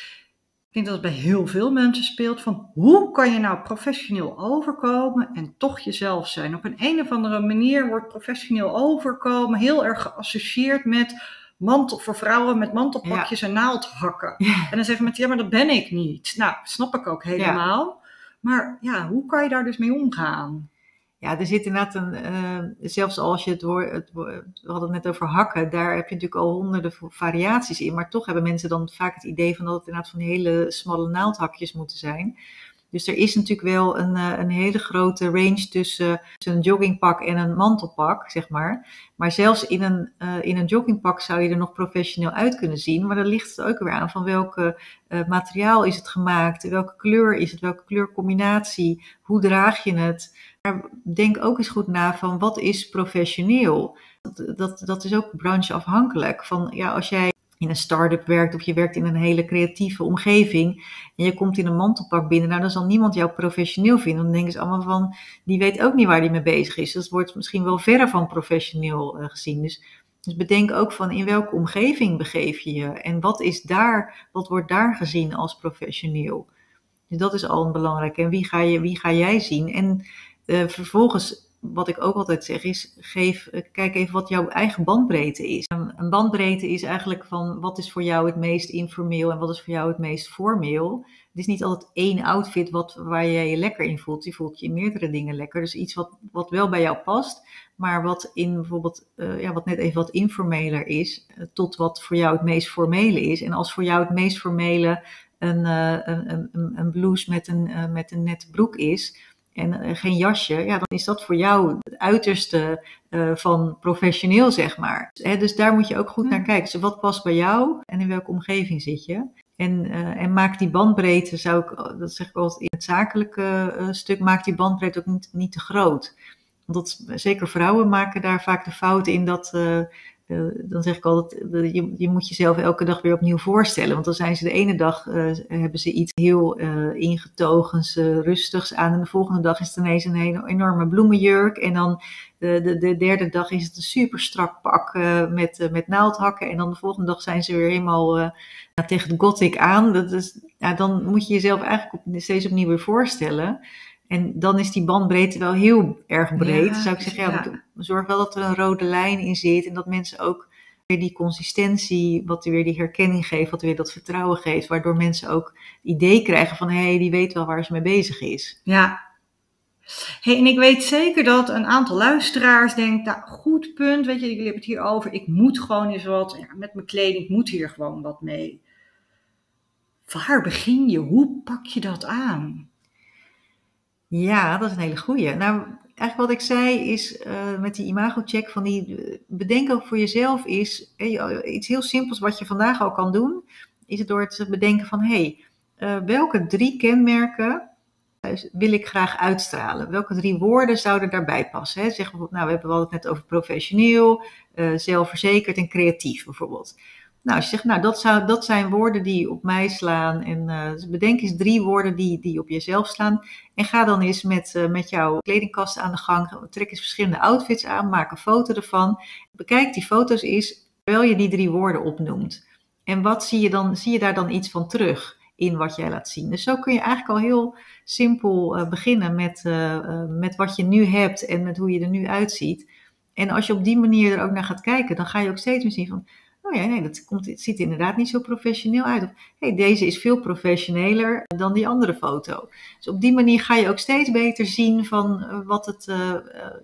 Speaker 1: ik denk dat het bij heel veel mensen speelt, van hoe kan je nou professioneel overkomen en toch jezelf zijn? Op een, een of andere manier wordt professioneel overkomen heel erg geassocieerd met mantel voor vrouwen met mantelpakjes en naaldhakken. En dan zeggen mensen, ja, maar dat ben ik niet. Nou, snap ik ook helemaal. Maar ja, hoe kan je daar dus mee omgaan?
Speaker 2: Ja, er zit inderdaad een, eh, zelfs als je het woord- we hadden het net over hakken, daar heb je natuurlijk al honderden variaties in, maar toch hebben mensen dan vaak het idee van dat het inderdaad van hele smalle naaldhakjes moeten zijn. Dus er is natuurlijk wel een, eh, een hele grote range tussen, een joggingpak en een mantelpak, zeg maar. Maar zelfs in een, eh, in een joggingpak zou je er nog professioneel uit kunnen zien. Maar dan ligt het ook weer aan van welke eh, materiaal is het gemaakt, welke kleur is het, welke kleurcombinatie, hoe draag je het. Maar denk ook eens goed na van wat is professioneel. Dat, dat, dat is ook brancheafhankelijk. Van ja, als jij in een start-up werkt of je werkt in een hele creatieve omgeving en je komt in een mantelpak binnen, nou dan zal niemand jou professioneel vinden. Dan denken ze allemaal van, die weet ook niet waar die mee bezig is. Dat wordt misschien wel verre van professioneel eh, gezien. Dus, dus bedenk ook van in welke omgeving begeef je je en wat is daar, wat wordt daar gezien als professioneel. Dus dat is al een belangrijke. En wie ga, je, wie ga jij zien? En eh, vervolgens, wat ik ook altijd zeg, is geef, eh, kijk even wat jouw eigen bandbreedte is. Een, een bandbreedte is eigenlijk van wat is voor jou het meest informeel en wat is voor jou het meest formeel. Het is niet altijd één outfit wat, waar jij je lekker in voelt. Je voelt je in meerdere dingen lekker. Dus iets wat, wat wel bij jou past, maar wat in bijvoorbeeld, eh, ja, wat net even wat informeler is, eh, tot wat voor jou het meest formele is. En als voor jou het meest formele een, een, een, een- blouse met een, met een nette broek is en eh, geen jasje, ja, dan is dat voor jou het uiterste eh, van professioneel, zeg maar. Hè, dus daar moet je ook goed
Speaker 1: Ja.
Speaker 2: naar kijken. Dus wat past bij jou en in welke omgeving zit je? En, eh, en maak die bandbreedte, zou ik, dat zeg ik altijd in het zakelijke stuk, maak die bandbreedte ook niet, niet te groot. Want dat, zeker vrouwen maken daar vaak de fout in dat, dan zeg ik altijd, eh, je, je moet jezelf elke dag weer opnieuw voorstellen. Want dan zijn ze de ene dag, eh, hebben ze iets heel eh ingetogens, eh, rustigs aan. En de volgende dag is het ineens een hele enorme bloemenjurk. En dan de, de, de derde dag is het een super strak pak eh, met, eh, met naaldhakken. En dan de volgende dag zijn ze weer helemaal eh, tegen de gothic aan. Dat is, ja, dan moet je jezelf eigenlijk steeds opnieuw weer voorstellen. En dan is die bandbreedte wel heel erg breed.
Speaker 1: Ja,
Speaker 2: zou ik zeggen, ja,
Speaker 1: ja.
Speaker 2: zorg wel dat er een rode lijn in zit. En dat mensen ook weer die consistentie, wat weer die herkenning geeft, wat weer dat vertrouwen geeft. Waardoor mensen ook het idee krijgen van, hé, hey, die weet wel waar ze mee bezig is.
Speaker 1: Ja. Hey, en ik weet zeker dat een aantal luisteraars denkt, nou, goed punt, weet je, jullie hebben het hier over, ik moet gewoon eens wat, ja, met mijn kleding, ik moet hier gewoon wat mee. Waar begin je? Hoe pak je dat aan?
Speaker 2: Ja, dat is een hele goeie. Nou, eigenlijk wat ik zei is eh, met die imago-check van die, eh, bedenk ook voor jezelf is, eh, iets heel simpels wat je vandaag al kan doen, is het door het bedenken van, hey, welke drie kenmerken wil ik graag uitstralen? Welke drie woorden zouden daarbij passen? Hè? Zeg bijvoorbeeld, nou, we hebben het net over professioneel, zelfverzekerd en creatief bijvoorbeeld. Nou, als je zegt, nou, dat, zou, dat zijn woorden die op mij slaan. En eh, bedenk eens drie woorden die, die op jezelf slaan. En ga dan eens met, eh, met jouw kledingkast aan de gang. Trek eens verschillende outfits aan. Maak een foto ervan. Bekijk die foto's eens terwijl je die drie woorden opnoemt. En wat zie je dan? Zie je daar dan iets van terug in wat jij laat zien? Dus zo kun je eigenlijk al heel simpel uh, beginnen met, met wat je nu hebt en met hoe je er nu uitziet. En als je op die manier er ook naar gaat kijken, dan ga je ook steeds meer zien van, oh ja, nee, dat komt, het ziet inderdaad niet zo professioneel uit. Of hey, deze is veel professioneler dan die andere foto. Dus op die manier ga je ook steeds beter zien van uh, wat, het, uh, uh,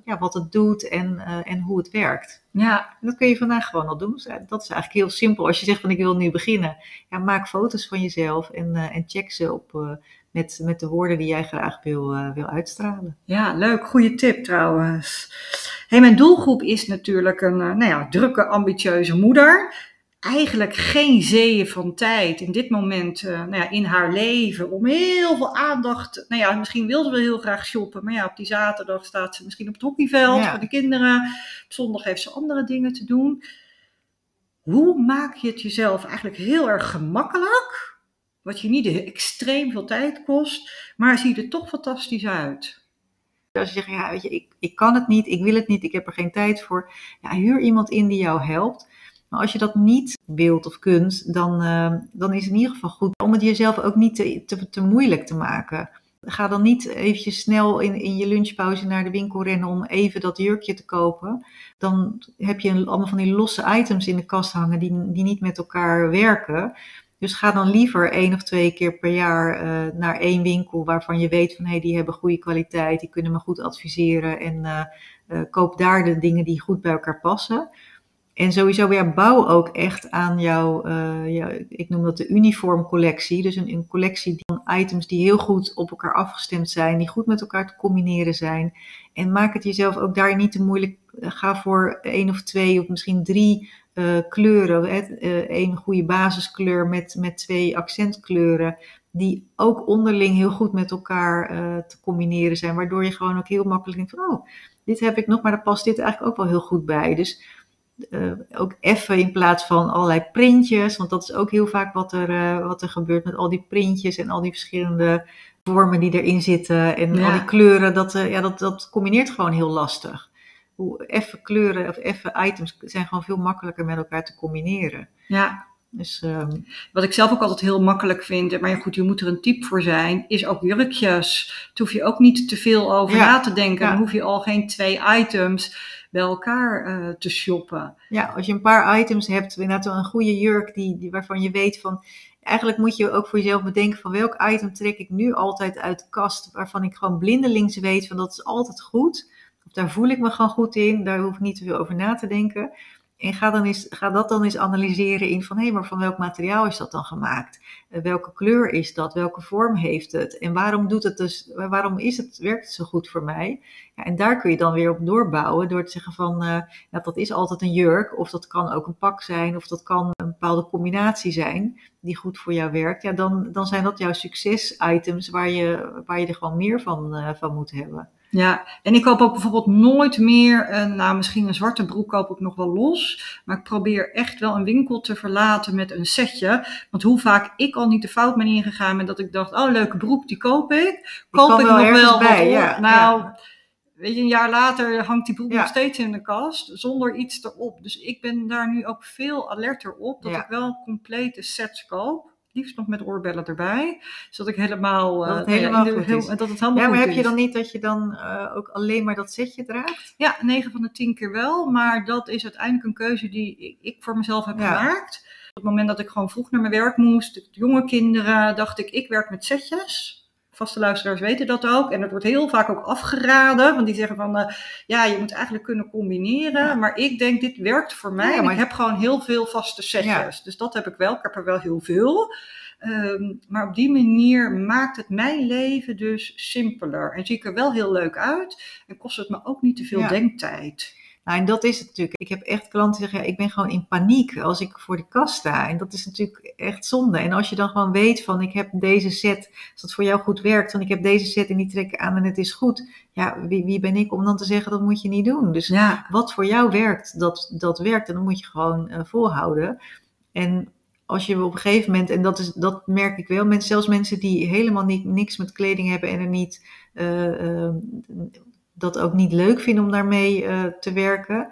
Speaker 2: ja, wat het doet en, en hoe het werkt. Ja. En dat kun je vandaag gewoon al doen. Dus, dat is eigenlijk heel simpel. Als je zegt van ik wil nu beginnen, ja, maak foto's van jezelf en, en check ze op met, met de woorden die jij graag wil, wil uitstralen.
Speaker 1: Ja, leuk. Goede tip trouwens. Hey, mijn doelgroep is natuurlijk een nou ja, drukke, ambitieuze moeder. Eigenlijk geen zeeën van tijd in dit moment uh, nou ja, in haar leven om heel veel aandacht. Nou ja, misschien wil ze wel heel graag shoppen, maar ja, op die zaterdag staat ze misschien op het hockeyveld ja. voor de kinderen. Op zondag heeft ze andere dingen te doen. Hoe maak je het jezelf eigenlijk heel erg gemakkelijk? Wat je niet extreem veel tijd kost, maar ziet er toch fantastisch uit.
Speaker 2: Als je zegt, ja, weet je, ik, ik kan het niet, ik wil het niet, ik heb er geen tijd voor. Ja, huur iemand in die jou helpt. Maar als je dat niet wilt of kunt, dan, uh, dan is het in ieder geval goed om het jezelf ook niet te, te, te moeilijk te maken. Ga dan niet eventjes snel in, in je lunchpauze naar de winkel rennen om even dat jurkje te kopen. Dan heb je allemaal van die losse items in de kast hangen die, die niet met elkaar werken. Dus ga dan liever één of twee keer per jaar uh, naar één winkel waarvan je weet van hé, hey, die hebben goede kwaliteit, die kunnen me goed adviseren en uh, uh, koop daar de dingen die goed bij elkaar passen. En sowieso weer bouw ook echt aan jouw, ja, ik noem dat de uniformcollectie. Dus een, een collectie van items die heel goed op elkaar afgestemd zijn, die goed met elkaar te combineren zijn. En maak het jezelf ook daar niet te moeilijk. Ga voor één of twee of misschien drie uh, kleuren. Eén uh, goede basiskleur met, met twee accentkleuren. Die ook onderling heel goed met elkaar te combineren zijn. Waardoor je gewoon ook heel makkelijk denkt van oh, dit heb ik nog, maar daar past dit eigenlijk ook wel heel goed bij. Dus ook even in plaats van allerlei printjes. Want dat is ook heel vaak wat er, wat er gebeurt met al die printjes en al die verschillende vormen die erin zitten. En ja. al die kleuren. Dat, ja, dat, dat combineert gewoon heel lastig hoe effe kleuren of effe items zijn gewoon veel makkelijker met elkaar te combineren.
Speaker 1: Ja. Dus, um... Wat ik zelf ook altijd heel makkelijk vind, maar ja, goed, je moet er een type voor zijn, is ook jurkjes. Daar hoef je ook niet te veel over ja. na te denken. Ja. Dan hoef je al geen twee items bij elkaar uh, te shoppen.
Speaker 2: Ja, als je een paar items hebt, inderdaad een goede jurk die, die, waarvan je weet van, eigenlijk moet je ook voor jezelf bedenken van welk item trek ik nu altijd uit de kast, waarvan ik gewoon blindelings weet van dat is altijd goed daar voel ik me gewoon goed in, daar hoef ik niet te veel over na te denken. En ga, dan eens, ga dat dan eens analyseren in van hé, maar van welk materiaal is dat dan gemaakt? Uh, welke kleur is dat? Welke vorm heeft het? En waarom doet het dus, waarom is het, werkt het zo goed voor mij? Ja, en daar kun je dan weer op doorbouwen door te zeggen van uh, ja, dat is altijd een jurk, of dat kan ook een pak zijn, of dat kan een bepaalde combinatie zijn die goed voor jou werkt. Ja, dan, dan zijn dat jouw succesitems waar je, waar je er gewoon meer van, uh, van moet hebben.
Speaker 1: Ja, en ik koop ook bijvoorbeeld nooit meer, een, nou misschien een zwarte broek koop ik nog wel los, maar ik probeer echt wel een winkel te verlaten met een setje. Want hoe vaak ik al niet de fout ben ingegaan met dat ik dacht, oh leuke broek, die koop ik. Koop ik
Speaker 2: wel
Speaker 1: nog wel
Speaker 2: bij, ja,
Speaker 1: Nou,
Speaker 2: ja.
Speaker 1: weet je, een jaar later hangt die broek ja. nog steeds in de kast, zonder iets erop. Dus ik ben daar nu ook veel alerter op, dat ik wel complete sets koop liefst nog met oorbellen erbij. Zodat ik helemaal.
Speaker 2: Dat het helemaal,
Speaker 1: ja,
Speaker 2: goed
Speaker 1: heel,
Speaker 2: is.
Speaker 1: dat het helemaal
Speaker 2: ja, maar heb je dan niet dat je dan uh, ook alleen maar dat setje draagt?
Speaker 1: Ja, 9 van de 10 keer wel. Maar dat is uiteindelijk een keuze die ik, ik voor mezelf heb ja. gemaakt. Op het moment dat ik gewoon vroeg naar mijn werk moest, jonge kinderen, dacht ik, ik werk met setjes vaste luisteraars weten dat ook. En het wordt heel vaak ook afgeraden. Want die zeggen van, uh, ja, je moet eigenlijk kunnen combineren. Ja. Maar ik denk, dit werkt voor mij. Ja, maar... ik heb gewoon heel veel vaste setjes. Ja. Dus dat heb ik wel. Ik heb er wel heel veel. Um, maar op die manier maakt het mijn leven dus simpeler. En zie ik er wel heel leuk uit. En kost het me ook niet te veel denktijd.
Speaker 2: Nou, en dat is het natuurlijk. Ik heb echt klanten die zeggen, ja, ik ben gewoon in paniek als ik voor de kast sta. En dat is natuurlijk echt zonde. En als je dan gewoon weet van, ik heb deze set, als dat voor jou goed werkt, want ik heb deze set en die trek ik aan en het is goed. Ja, wie, wie ben ik om dan te zeggen, dat moet je niet doen. Dus ja. wat voor jou werkt, dat, dat werkt. En dan moet je gewoon uh, volhouden. En als je op een gegeven moment, en dat, is, dat merk ik wel, mensen, zelfs mensen die helemaal niet, niks met kleding hebben en er niet... Uh, uh, dat ook niet leuk vinden om daarmee uh, te werken.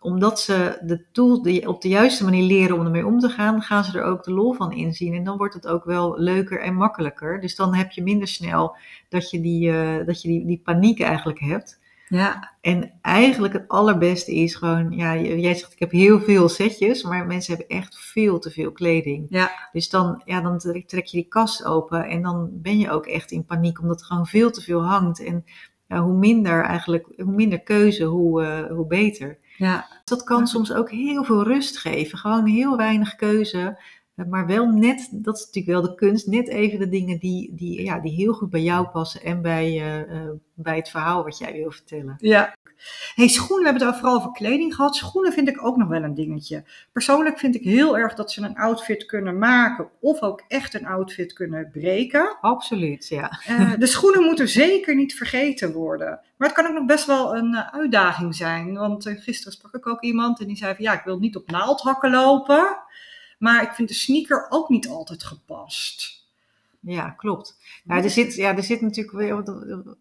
Speaker 2: omdat ze de tool die op de juiste manier leren om ermee om te gaan, gaan ze er ook de lol van inzien. En dan wordt het ook wel leuker en makkelijker. Dus dan heb je minder snel dat je die, uh, dat je die, die paniek eigenlijk hebt.
Speaker 1: Ja.
Speaker 2: En eigenlijk het allerbeste is gewoon, ja, jij zegt ik heb heel veel setjes, maar mensen hebben echt veel te veel kleding.
Speaker 1: Ja.
Speaker 2: Dus dan, ja, dan trek je die kast open en dan ben je ook echt in paniek, omdat er gewoon veel te veel hangt. En ja, hoe minder eigenlijk, hoe minder keuze, hoe, uh, hoe beter.
Speaker 1: Ja.
Speaker 2: Dat kan soms ook heel veel rust geven. Gewoon heel weinig keuze. Eh, maar wel net, dat is natuurlijk wel de kunst, net even de dingen die, die, ja, die heel goed bij jou passen en bij, uh, bij het verhaal wat jij wil vertellen.
Speaker 1: Ja. Hey, schoenen, we hebben het vooral over kleding gehad. Schoenen vind ik ook nog wel een dingetje. Persoonlijk vind ik heel erg dat ze een outfit kunnen maken of ook echt een outfit kunnen breken.
Speaker 2: Absoluut, ja.
Speaker 1: Uh, de schoenen moeten zeker niet vergeten worden. Maar het kan ook nog best wel een uh, uitdaging zijn. Want uh, gisteren sprak ik ook iemand en die zei van ja, ik wil niet op naaldhakken lopen. Maar ik vind de sneaker ook niet altijd gepast.
Speaker 2: Ja, klopt. Nou, er, zit, ja, er zit natuurlijk,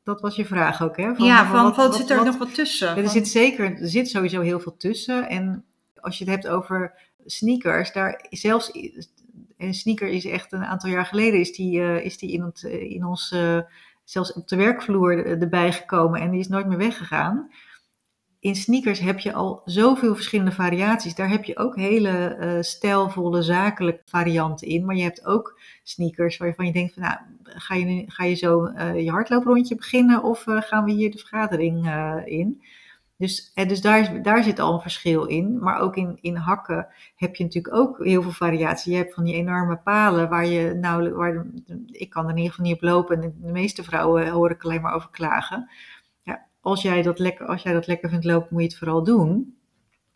Speaker 2: dat was je vraag ook, hè?
Speaker 1: Van, ja, van, wat, wat, zit er wat, nog wat tussen?
Speaker 2: Ja, er zit zeker, er zit sowieso heel veel tussen. En als je het hebt over sneakers, daar zelfs, een sneaker is echt een aantal jaar geleden, is die, uh, is die in, het, in ons, uh, zelfs op de werkvloer erbij gekomen en die is nooit meer weggegaan in sneakers heb je al zoveel verschillende variaties. Daar heb je ook hele uh, stijlvolle, zakelijke varianten in. Maar je hebt ook sneakers waarvan je denkt: van, nou, ga je, ga je zo uh, je hardlooprondje beginnen of uh, gaan we hier de vergadering in? Dus, dus daar, daar zit al een verschil in. Maar ook in, in hakken heb je natuurlijk ook heel veel variatie. Je hebt van die enorme palen waar je nou, waar, ik kan er in ieder geval niet op lopen. En de meeste vrouwen hoor ik alleen maar over klagen als jij dat lekker, als jij dat lekker vindt lopen, moet je het vooral doen.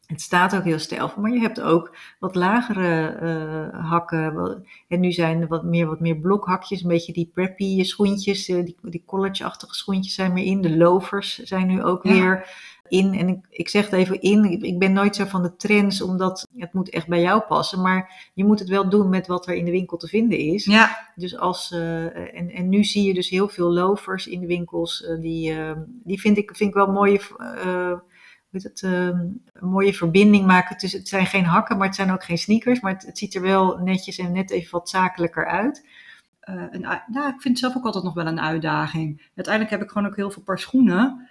Speaker 2: Het staat ook heel stijlvol, maar je hebt ook wat lagere uh, hakken. En nu zijn er wat meer, wat meer blokhakjes, een beetje die preppy schoentjes, uh, die, die college-achtige schoentjes zijn meer in. De lovers zijn nu ook ja. weer in. En ik, ik zeg het even in, ik ben nooit zo van de trends, omdat het moet echt bij jou passen. Maar je moet het wel doen met wat er in de winkel te vinden is.
Speaker 1: Ja.
Speaker 2: Dus als, uh, en, en nu zie je dus heel veel lovers in de winkels. Uh, die, uh, die vind ik, vind ik wel mooie, hoe het, een mooie verbinding maken tussen, het zijn geen hakken, maar het zijn ook geen sneakers. Maar het, het ziet er wel netjes en net even wat zakelijker uit.
Speaker 1: een, nou, ik vind het zelf ook altijd nog wel een uitdaging. Uiteindelijk heb ik gewoon ook heel veel paar schoenen.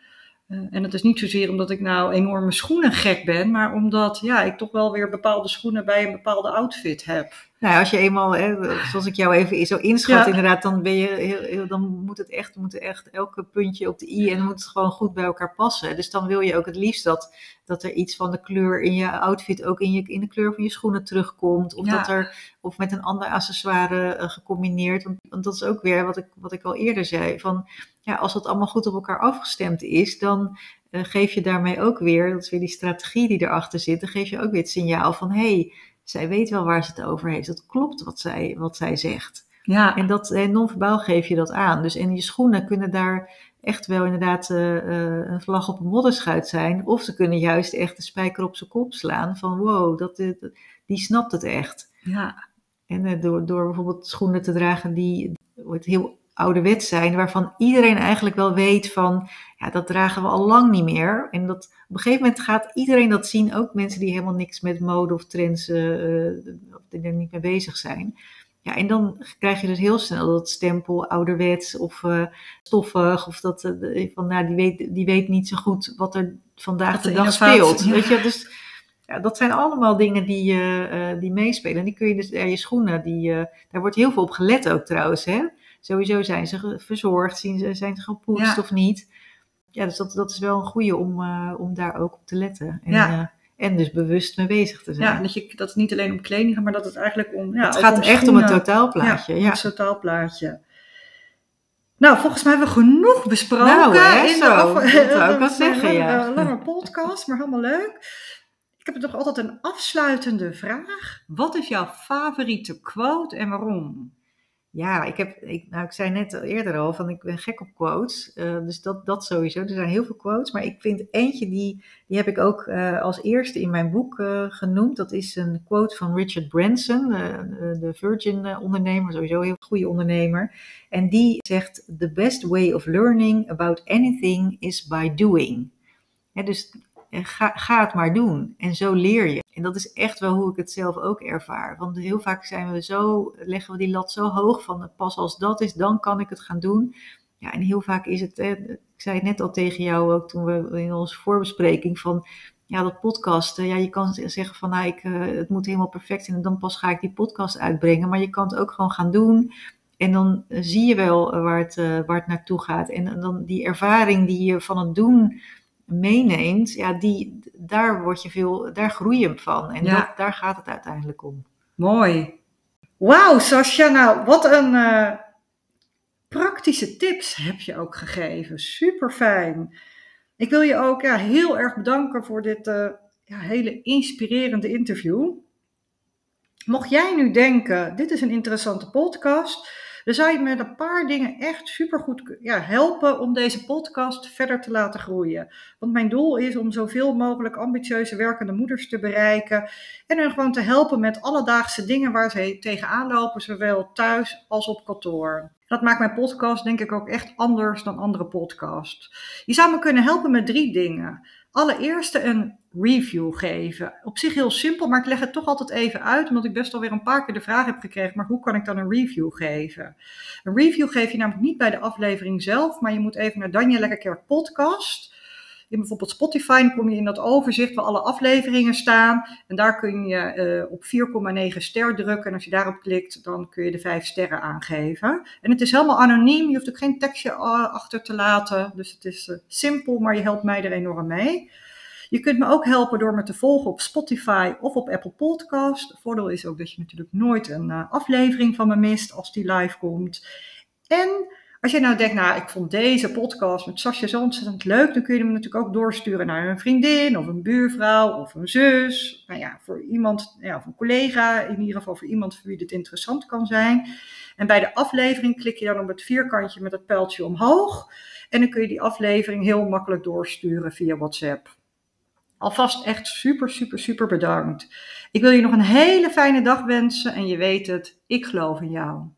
Speaker 1: Uh, en het is niet zozeer omdat ik nou enorme schoenen gek ben, maar omdat ja, ik toch wel weer bepaalde schoenen bij een bepaalde outfit heb.
Speaker 2: Nou, als je eenmaal, hè, zoals ik jou even zo inschat, ja. inderdaad, dan, ben je heel, heel, dan moet het echt, moet echt elke puntje op de i en moet het gewoon goed bij elkaar passen. Dus dan wil je ook het liefst dat, dat er iets van de kleur in je outfit ook in, je, in de kleur van je schoenen terugkomt. Of,
Speaker 1: Ja.
Speaker 2: dat er, of met een ander accessoire eh, gecombineerd. Want, want dat is ook weer wat ik, wat ik al eerder zei. Van, ja, als dat allemaal goed op elkaar afgestemd is, dan eh, geef je daarmee ook weer, dat is weer die strategie die erachter zit, dan geef je ook weer het signaal van hé, hey, zij weet wel waar ze het over heeft. Dat klopt wat zij, wat zij zegt.
Speaker 1: Ja,
Speaker 2: En dat eh, non-verbaal geef je dat aan. Dus en je schoenen kunnen daar echt wel inderdaad eh, eh, een vlag op een modderschuit zijn. Of ze kunnen juist echt de spijker op zijn kop slaan van wow, dat, dat- die snapt het echt.
Speaker 1: ja,
Speaker 2: En door, door bijvoorbeeld schoenen te dragen die wordt heel ouderwets zijn, waarvan iedereen eigenlijk wel weet van, ja, dat dragen we al lang niet meer. En dat op een gegeven moment gaat iedereen dat zien, ook mensen die helemaal niks met mode of trends, eh, eh, of die er niet mee bezig zijn. Ja, en dan krijg je dus heel snel dat stempel ouderwets of eh, stoffig, of dat van, nou, die weet, die weet niet zo goed wat er vandaag de dag speelt.
Speaker 1: ja.
Speaker 2: Weet je, dus ja, dat zijn allemaal dingen die, die meespelen. En die kun je dus, ja, je schoenen, die, daar wordt heel veel op gelet ook trouwens. Hè? Sowieso zijn ze verzorgd, zien ze, zijn ze gepoetst
Speaker 1: Ja.
Speaker 2: of niet. Ja, dus dat, dat is wel een goede om, eh, om daar ook op te letten. En,
Speaker 1: Ja.
Speaker 2: eh, en dus bewust mee bezig te zijn.
Speaker 1: ja dat, je, dat het niet alleen om kleding gaat, maar dat het eigenlijk om. Ja,
Speaker 2: het gaat
Speaker 1: om
Speaker 2: echt om het
Speaker 1: schoenen.
Speaker 2: totaalplaatje.
Speaker 1: Ja,
Speaker 2: Ja,
Speaker 1: het totaalplaatje. Nou, volgens mij hebben we genoeg besproken
Speaker 2: Nou, hè,
Speaker 1: in
Speaker 2: zo.
Speaker 1: de af-
Speaker 2: Dat wou ik wel
Speaker 1: een
Speaker 2: zeggen, ja.
Speaker 1: lange, lange podcast, maar helemaal leuk. Ik heb nog altijd een afsluitende vraag. Wat is jouw favoriete quote en waarom?
Speaker 2: Ja, ik, heb, ik, nou, ik zei net eerder al van ik ben gek op quotes. eh, dus dat, dat sowieso. Er zijn heel veel quotes. Maar ik vind eentje die, die heb ik ook eh, als eerste in mijn boek eh, genoemd. Dat is een quote van Richard Branson, de, de Virgin-ondernemer. Sowieso een heel goede ondernemer. En die zegt: The best way of learning about anything is by doing. Dus En ga, het maar doen. En zo leer je. En dat is echt wel hoe ik het zelf ook ervaar. Want heel vaak zijn we zo, leggen we die lat zo hoog van pas als dat is, dan kan ik het gaan doen. Ja, en heel vaak is het, ik zei het net al tegen jou ook toen we in onze voorbespreking van ja, dat podcasten. Ja, je kan zeggen van nou, ik, uh, het moet helemaal perfect zijn en dan pas ga ik die podcast uitbrengen. Maar je kan het ook gewoon gaan doen. En dan zie je wel waar het, waar het naartoe gaat. En dan die ervaring die je van het doen meeneemt, ja, die, daar, word je veel, daar groei je van. En dat, daar gaat het uiteindelijk om.
Speaker 1: Mooi. Wauw, Sascha, nou, wat een uh, praktische tips heb je ook gegeven. Super fijn. Ik wil je ook ja, heel erg bedanken voor dit uh, ja, hele inspirerende interview. Mocht jij nu denken, dit is een interessante podcast, dan zou je met een paar dingen echt supergoed ja, helpen om deze podcast verder te laten groeien. Want mijn doel is om zoveel mogelijk ambitieuze werkende moeders te bereiken en hen gewoon te helpen met alledaagse dingen waar ze tegenaan lopen, zowel thuis als op kantoor. Dat maakt mijn podcast denk ik ook echt anders dan andere podcasts. Je zou me kunnen helpen met drie dingen. Allereerst een review geven. Op zich heel simpel, maar ik leg het toch altijd even uit, omdat ik best alweer een paar keer de vraag heb gekregen, maar hoe kan ik dan een review geven? Een review geef je namelijk niet bij de aflevering zelf, maar je moet even naar Danje Lekkerkerk podcast. In bijvoorbeeld Spotify kom je in dat overzicht waar alle afleveringen staan. En daar kun je uh, op 4,9 ster drukken. En als je daarop klikt, dan kun je de 5 sterren aangeven. En het is helemaal anoniem. Je hoeft ook geen tekstje uh, achter te laten. Dus het is uh, simpel, maar je helpt mij er enorm mee. Je kunt me ook helpen door me te volgen op Spotify of op Apple Podcast. Voordeel is ook dat je natuurlijk nooit een aflevering van me mist als die live komt. En als je nou denkt, nou, ik vond deze podcast met Sascha zo ontzettend leuk, dan kun je hem natuurlijk ook doorsturen naar een vriendin of een buurvrouw of een zus. Nou ja, voor iemand, ja, of een collega, in ieder geval voor iemand voor wie dit interessant kan zijn. En bij de aflevering klik je dan op het vierkantje met het pijltje omhoog. En dan kun je die aflevering heel makkelijk doorsturen via WhatsApp. Alvast echt super, super, super bedankt. Ik wil je nog een hele fijne dag wensen en je weet het, ik geloof in jou.